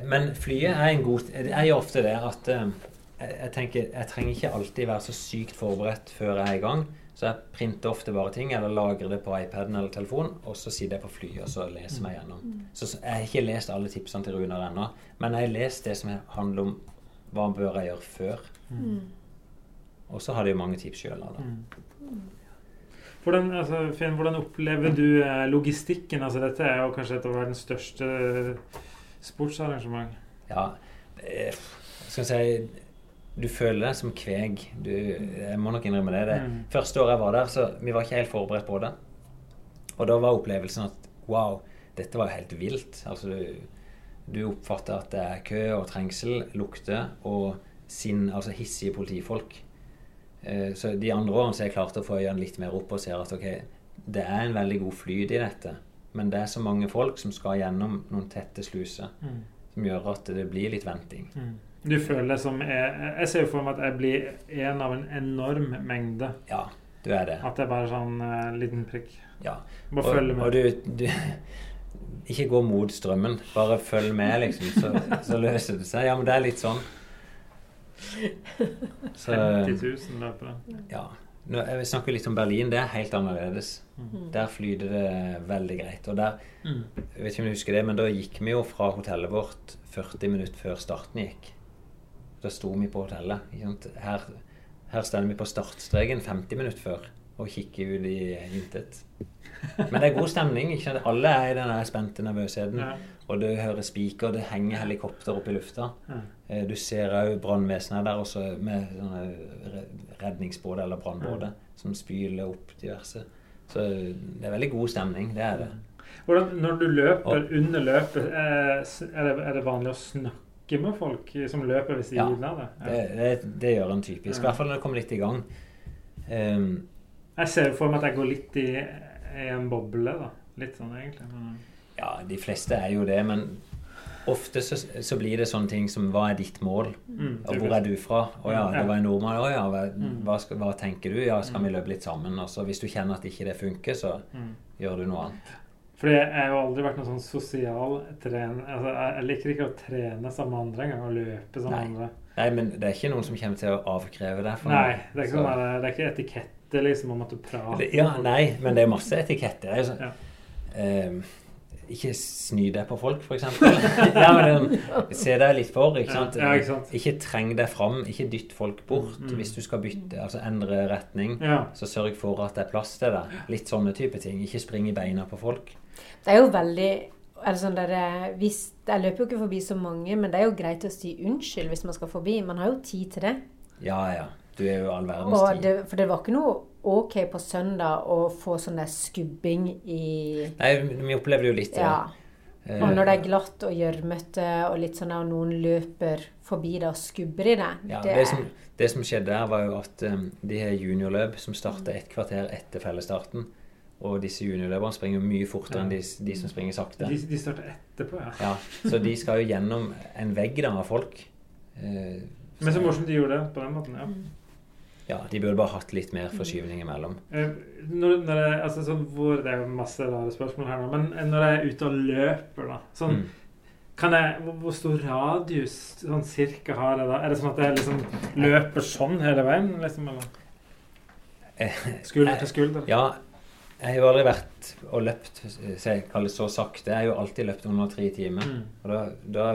Speaker 2: men flyet er en god Det er jo ofte det at eh, jeg, jeg tenker Jeg trenger ikke alltid være så sykt forberedt før jeg er i gang. Så jeg printer ofte bare ting, eller lagrer det på iPaden eller telefonen, og så sitter jeg på flyet og så leser meg gjennom. Så så jeg har ikke lest alle tipsene til Runar ennå, men jeg har lest det som handler om hva bør jeg gjøre før. Og så har de jo mange tips sjøl.
Speaker 3: Hvordan, altså, Finn, hvordan opplever du eh, logistikken? Altså, dette er jo kanskje et av verdens største sportsarrangement.
Speaker 2: Ja, eh, skal jeg si Du føler deg som kveg. Du, jeg må nok innrømme det. det.
Speaker 3: Mm.
Speaker 2: Første året jeg var der, så vi var ikke helt forberedt på det. Og da var opplevelsen at wow, dette var jo helt vilt. Altså du, du oppfatter at det er kø og trengsel, lukter og sinn, altså hissige politifolk. Eh, Så de andre årene så har jeg klart å få øynene litt mer opp og ser at ok, det er en veldig god flyt i dette. Men det er så mange folk som skal gjennom noen tette sluser,
Speaker 3: Mm.
Speaker 2: som gjør at det blir litt venting.
Speaker 3: Mm. Du føler det som jeg, jeg ser jo for meg at jeg blir en av en enorm mengde.
Speaker 2: Ja, du er det.
Speaker 3: At det er bare sånn uh, liten prikk.
Speaker 2: Ja.
Speaker 3: Bare
Speaker 2: Og,
Speaker 3: følge med.
Speaker 2: og du, du Ikke gå mot strømmen. Bare følg med, liksom. Så, så løser det seg. Ja, men det er litt sånn. Så
Speaker 3: 50 000 løpere.
Speaker 2: ja. Nå, jeg snakker litt om Berlin. Det er helt annerledes.
Speaker 3: Mm.
Speaker 2: Der flyter det veldig greit. Og der
Speaker 3: Mm.
Speaker 2: Jeg vet ikke om du husker det, men da gikk vi jo fra hotellet vårt 40 minutter før starten gikk. Da sto vi på hotellet. Her, her står vi på startstreken 50 minutter før og kikker ut i intet. Men det er god stemning. ikke sant? Alle er i den spente nervøsheten.
Speaker 3: Ja.
Speaker 2: Og du hører spiker, det henger helikopter opp i lufta.
Speaker 3: Ja.
Speaker 2: Eh, Du ser òg brannvesenet der også med sånne redningsbåter eller brannbåter som spyler opp diverse. Så det er veldig god stemning. Det er det.
Speaker 3: Hvordan, når du løper under løpet, eh, er det, er det vanlig å snakke med folk som løper ved
Speaker 2: Ja,
Speaker 3: av det?
Speaker 2: Det, det, det gjør en typisk. I hvert fall når det kommer litt i gang. Um,
Speaker 3: Jeg ser for meg at jeg går litt i, i en boble, da. Litt sånn egentlig. Men,
Speaker 2: ja, de fleste er jo det, men ofte så, så blir det sånne ting som Hva er ditt mål?
Speaker 3: mm,
Speaker 2: Og hvor er du fra? Å ja, det var en nordmann. Å ja, hva,
Speaker 3: Mm.
Speaker 2: hva, skal, hva tenker du? Ja, skal vi løpe litt sammen? Og så hvis du kjenner at ikke det funker, så
Speaker 3: Mm.
Speaker 2: gjør du noe annet.
Speaker 3: Fordi jeg har jo aldri vært noen sånn sosial trener. Altså, jeg, liker ikke å trene sammen med andre engang. Å løpe sammen med andre.
Speaker 2: Nei, men det er ikke noen som kommer til å avkreve det. for
Speaker 3: Nei, det er ikke,
Speaker 2: Så-
Speaker 3: sånn det er ikke etikette liksom om at du prater.
Speaker 2: Det- Ja, nei, men det er masse etiketter. Det er jo sånn,
Speaker 3: Ja.
Speaker 2: ehm, ikke sny deg på folk, f.eks. ja, men um, se deg litt for. Ikke sant?
Speaker 3: Ja, ja, ikke sant.
Speaker 2: Ikke treng deg fram. Ikke dytt folk bort.
Speaker 3: Mm.
Speaker 2: Hvis du skal bytte, altså endre retning,
Speaker 3: Ja.
Speaker 2: så sørg for at det er plass til deg. Litt sånne type ting. Ikke spring i beina på folk.
Speaker 1: Det er jo veldig sånn der, eh, hvis, Jeg løper jo ikke forbi så mange, men det er jo greit å si unnskyld hvis man skal forbi. Man har jo tid til det.
Speaker 2: Ja, ja. Du er jo all verdens tid.
Speaker 1: det for det var ikke noe ok på søndag å få sånn der skubbing i
Speaker 2: Nei, vi opplevde jo litt det.
Speaker 1: Ja.
Speaker 2: Eh,
Speaker 1: Og når det er glatt og gjørmete, og litt sånn og noen løper forbi deg og skubber i deg
Speaker 2: Ja,
Speaker 1: det
Speaker 2: det, som, det som skjedde der, var jo at um, de har juniorløp som starter et kvarter etter fellesstarten. Og disse juniorløperne springer jo mye fortere enn de, de som springer sakte.
Speaker 3: De, de starter etterpå, ja.
Speaker 2: Ja, Så de skal jo gjennom en vegg da av folk. Eh,
Speaker 3: Men så morsomt de gjorde det på den måten. ja.
Speaker 2: Ja, De burde bare hatt litt mer forskyvning imellom.
Speaker 3: Eh, Når, når jeg, altså sånn hvor, Det er jo masse rare spørsmål her nå, men eh, når jeg er ute og løper, da sånn,
Speaker 2: Mm.
Speaker 3: kan jeg, hvor, hvor stor radius sånn cirka har jeg da? Er det sånn at jeg liksom løper sånn hele veien? liksom, eller?
Speaker 2: Eh,
Speaker 3: Skulder til skulder?
Speaker 2: Ja, jeg har jo aldri vært og løpt så jeg kaller det så sakte. Jeg har jo alltid løpt under tre timer.
Speaker 3: Mm.
Speaker 2: Og da, da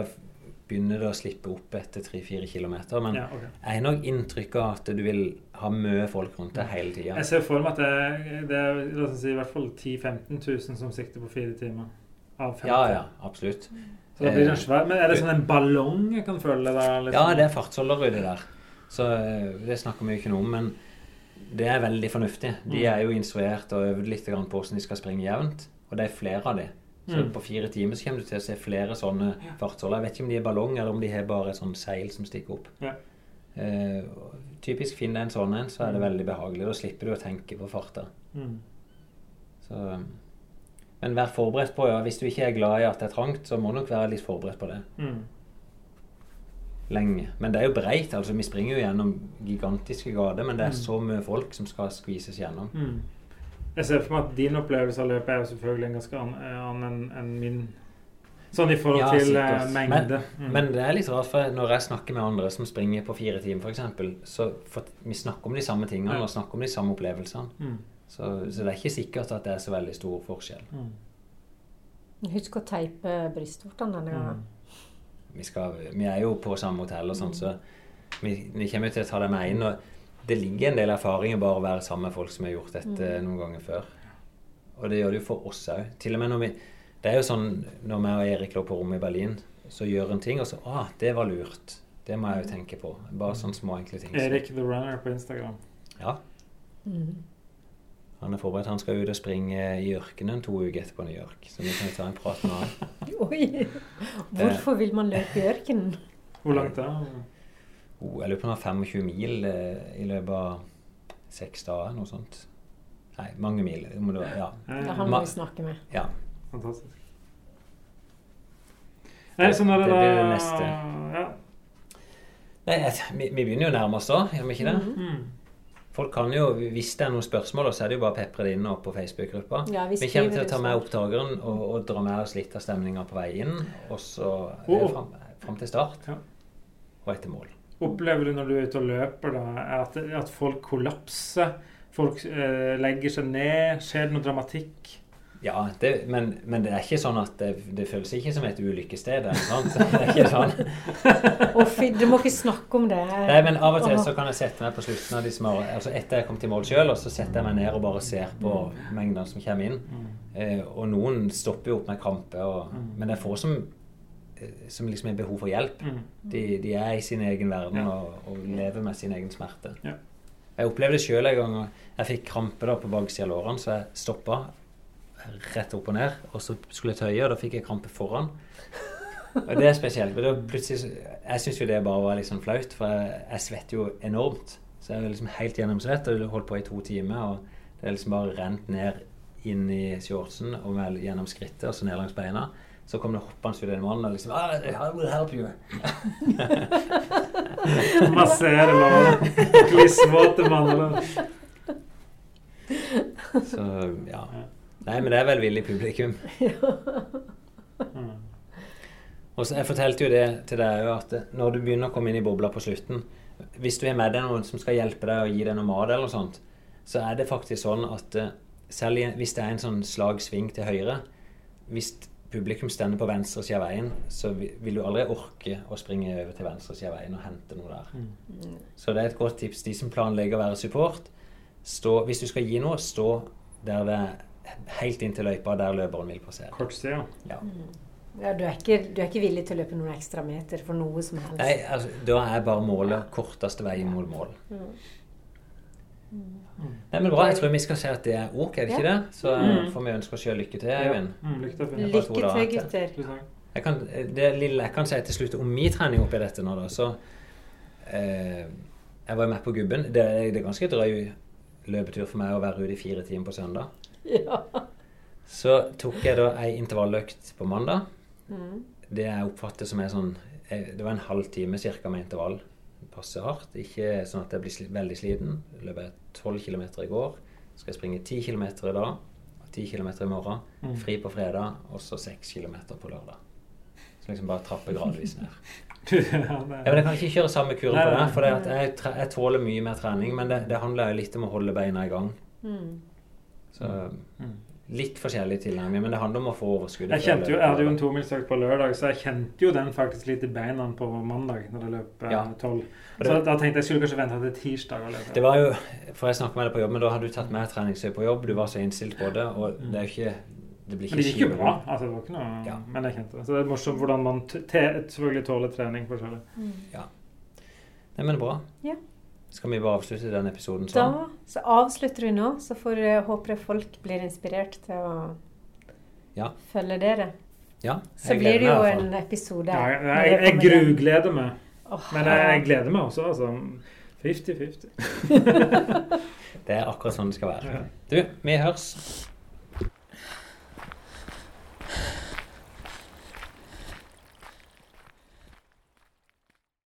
Speaker 2: begynner det å slippe opp etter tre-fire kilometer. Men
Speaker 3: Ja, okay.
Speaker 2: jeg har nok inntrykk av at du vil ha mye folk rundt deg hele tida.
Speaker 3: Jeg ser for meg at det, det er la oss si, i hvert fall 10 000-15 000 som sikter på fire timer. Av 50.
Speaker 2: Ja, ja, absolutt.
Speaker 3: Så da blir det en svær, men er det sånn en ballong jeg kan føle? Der, Liksom?
Speaker 2: Ja, det er fartsholder uti der. Så eh, det snakker vi jo ikke noe om. Men det er veldig fornuftig. De
Speaker 3: Mm.
Speaker 2: er jo instruert og øvd litt på hvordan de skal springe jevnt. Og det er flere av de. Så
Speaker 3: Mm.
Speaker 2: på fire timer så kommer du til å se flere sånne fartsholder. Jeg vet ikke om de er ballong, eller om de har bare sånn seil som stikker opp.
Speaker 3: Ja.
Speaker 2: Uh, typisk finn deg en sånn en, så er det veldig behagelig. Da slipper du å tenke på farta.
Speaker 3: Mm.
Speaker 2: Så, men vær forberedt på ja, Hvis du ikke er glad i at det er trangt, så må du nok være litt forberedt på det.
Speaker 3: Mm.
Speaker 2: Lenge. Men det er jo breit. altså Vi springer jo gjennom gigantiske gater, men det er så mye folk som skal skvises gjennom.
Speaker 3: Mm. Jeg ser for meg at din opplevelse av løpet er jo selvfølgelig en ganske annen annen enn en min. Sånn i forhold
Speaker 2: Ja,
Speaker 3: til eh,
Speaker 2: sikkert.
Speaker 3: mengde. Mm.
Speaker 2: Men det er litt rart, for når jeg snakker med andre som springer på fire timer, f.eks., så for vi snakker om de samme tingene
Speaker 3: Ja.
Speaker 2: og snakker om de samme opplevelsene.
Speaker 3: mm.
Speaker 2: Så, så det er ikke sikkert at det er så veldig stor forskjell.
Speaker 3: Mm.
Speaker 1: Husk å teipe brystvortene denne gangen.
Speaker 3: Mm.
Speaker 2: Vi, skal, vi er jo på samme hotell og sånn, så vi, vi kommer til å ta det med inn. Og det ligger en del erfaringer bare å være sammen med folk som har gjort dette noen ganger før. Og det gjør det jo for oss òg. Til og med når vi Det er jo sånn når vi og Erik lå på rommet i Berlin, så gjør en ting, og så Å, det var lurt. Det må jeg jo tenke på. Bare sånne små, enkle ting.
Speaker 3: Erik the Runner på Instagram.
Speaker 2: Ja.
Speaker 1: Mm.
Speaker 2: Han er forberedt. Han skal ut og springe i ørkenen to uker etterpå New York. Så vi kan ta en prat med han.
Speaker 1: Oi! Hvorfor vil man løpe i ørkenen?
Speaker 3: Hvor langt er det?
Speaker 2: Oh, jeg lurer på om han har 25 mil eh, i løpet av seks dager, noe sånt. Nei, mange mil. Det må det Ja.
Speaker 1: Det er han må vi snakke med.
Speaker 2: ja.
Speaker 3: Fantastisk. Nei, sånn er det,
Speaker 2: Det blir
Speaker 3: da.
Speaker 2: det neste.
Speaker 3: Ja.
Speaker 2: Nei, vi, vi begynner jo nærmest da, gjør vi ikke det?
Speaker 1: Mm
Speaker 3: Mm.
Speaker 2: Folk kan jo, Hvis det er noen spørsmål, så er det jo bare å pepre det inn opp på Facebook-gruppa.
Speaker 1: Ja, vi
Speaker 2: Vi kommer til å ta med opptakeren og, og dra med oss litt av stemninga på vei inn. Og så
Speaker 3: Oh.
Speaker 2: fram, fram til start
Speaker 3: Ja.
Speaker 2: og etter mål.
Speaker 3: Opplever du når du er ute og løper, da, at, at folk kollapser? Folk eh, legger seg ned? Skjer det noe dramatikk?
Speaker 2: Ja, det, men, men det er ikke sånn at det, det føles ikke som et ulykkessted. Det er ikke sånn.
Speaker 1: Å, du må ikke snakke om det.
Speaker 2: Nei, men Av og til så kan jeg sette meg på slutten av de små, altså etter jeg kom til mål sjøl, og så setter jeg meg ned og bare ser på mengdene som kommer inn. Eh, og noen stopper jo opp med krampe, og,
Speaker 3: Mm.
Speaker 2: men det er få som, eh, som liksom har behov for hjelp.
Speaker 3: Mm.
Speaker 2: De, de er i sin egen verden
Speaker 3: Ja.
Speaker 2: og, og lever med sin egen smerte.
Speaker 3: Ja.
Speaker 2: Jeg opplevde det sjøl en gang. Jeg fikk krampe da på baksida av lårene, så jeg stoppa rett opp og ned. Og så skulle jeg tøye, og da fikk jeg krampe foran. Og det er spesielt. Men da plutselig, jeg syns jo det bare var litt sånn flaut, for jeg, jeg svetter jo enormt. Så jeg er liksom helt gjennomsvett og holdt på i to timer. Og det er liksom bare rent ned inn i shortsen og vel gjennom skrittet og så ned langs beina. Så kom det hoppende ut en mann og liksom ah, I will help you.
Speaker 3: Massere låret. Klissvåte mannen.
Speaker 2: Så ja. Nei, men det er velvillig publikum.
Speaker 3: Mm.
Speaker 2: Og så Jeg fortalte jo det til deg at når du begynner å komme inn i bobla på slutten Hvis du har med deg noen som skal hjelpe deg og gi deg noe mat, eller sånt, så er det faktisk sånn at eh, selv hvis det er en sånn slag sving til høyre Hvis publikum stender på venstre side av veien, så vil du aldri orke å springe over til venstre side av veien og hente noe der.
Speaker 3: Mm.
Speaker 2: Så det er et godt tips. De som planlegger å være support, stå, hvis du skal gi noe, stå der det er helt inn til løypa, der løperen vil passere.
Speaker 3: Kortsida.
Speaker 2: Ja.
Speaker 1: Ja, du, er ikke, du er ikke villig til å løpe noen ekstra meter for noe som helst?
Speaker 2: Nei, altså, da er bare målet korteste vei mot mål. Nei, men bra. Jeg tror vi skal si at det er ok, er det ikke det? Så
Speaker 3: Mm.
Speaker 2: får vi ønske oss sjøl lykke til, Eivind.
Speaker 3: Mm, lykke til.
Speaker 2: To
Speaker 1: Lykke til,
Speaker 2: til.
Speaker 1: gutter.
Speaker 2: Jeg kan, det lille jeg kan si til slutt om min trening oppi dette nå, da, så eh, Jeg var jo med på Gubben. Det, er- det er ganske drøy løpetur for meg å være ute i fire timer på søndag.
Speaker 1: Ja.
Speaker 2: Så tok jeg da ei intervalløkt på mandag.
Speaker 1: Mm.
Speaker 2: Det jeg oppfatter som er sånn Det var en halv time cirka med intervall. Passe hardt. Ikke sånn at jeg blir veldig sliten. Løp jeg 12 km i går. Skal jeg springe 10 km i dag. 10 km i morgen.
Speaker 3: Mm.
Speaker 2: Fri på fredag. Og så 6 km på lørdag. Så liksom bare trappe gradvis ned.
Speaker 3: ja,
Speaker 2: men Jeg kan ikke kjøre samme kuren på det. For det at jeg, jeg tåler mye mer trening. Men det, det handler jo litt om å holde beina i gang.
Speaker 1: Mm.
Speaker 2: Så
Speaker 3: Mm.
Speaker 2: litt forskjellig tilnærming. Men det handler om å få overskuddet.
Speaker 3: Jeg kjente jo, jeg hadde jo en tomilsøkt på lørdag, så jeg kjente jo den faktisk litt i beina på mandag når det løp tolv.
Speaker 2: Ja.
Speaker 3: Så da tenkte jeg skulle kanskje vente til tirsdag å løpe.
Speaker 2: Det var jo, for jeg snakket med deg på jobb, men da hadde du tatt mer treningsøy på jobb. Du var så innstilt på det, og det er jo ikke Det blir ikke Men
Speaker 3: det gikk jo bra. Altså, det var ikke noe,
Speaker 2: Ja.
Speaker 3: Men jeg kjente det. Så det er morsomt hvordan man selvfølgelig tåler trening forskjellig.
Speaker 1: Mm.
Speaker 2: Nei, men bra.
Speaker 1: Ja.
Speaker 2: Skal vi bare avslutte den episoden sånn?
Speaker 1: Da så avslutter vi nå, så får jeg håper jeg folk blir inspirert til å
Speaker 2: Ja.
Speaker 1: følge dere.
Speaker 2: Ja.
Speaker 1: Så blir det jo
Speaker 2: meg
Speaker 1: en episode.
Speaker 3: Ja, jeg,
Speaker 1: når
Speaker 3: jeg, jeg grugleder meg.
Speaker 1: Oh,
Speaker 3: Men jeg, jeg gleder meg også, altså. 50-50.
Speaker 2: Det er akkurat sånn det skal være.
Speaker 3: Ja.
Speaker 2: Du, vi hørs.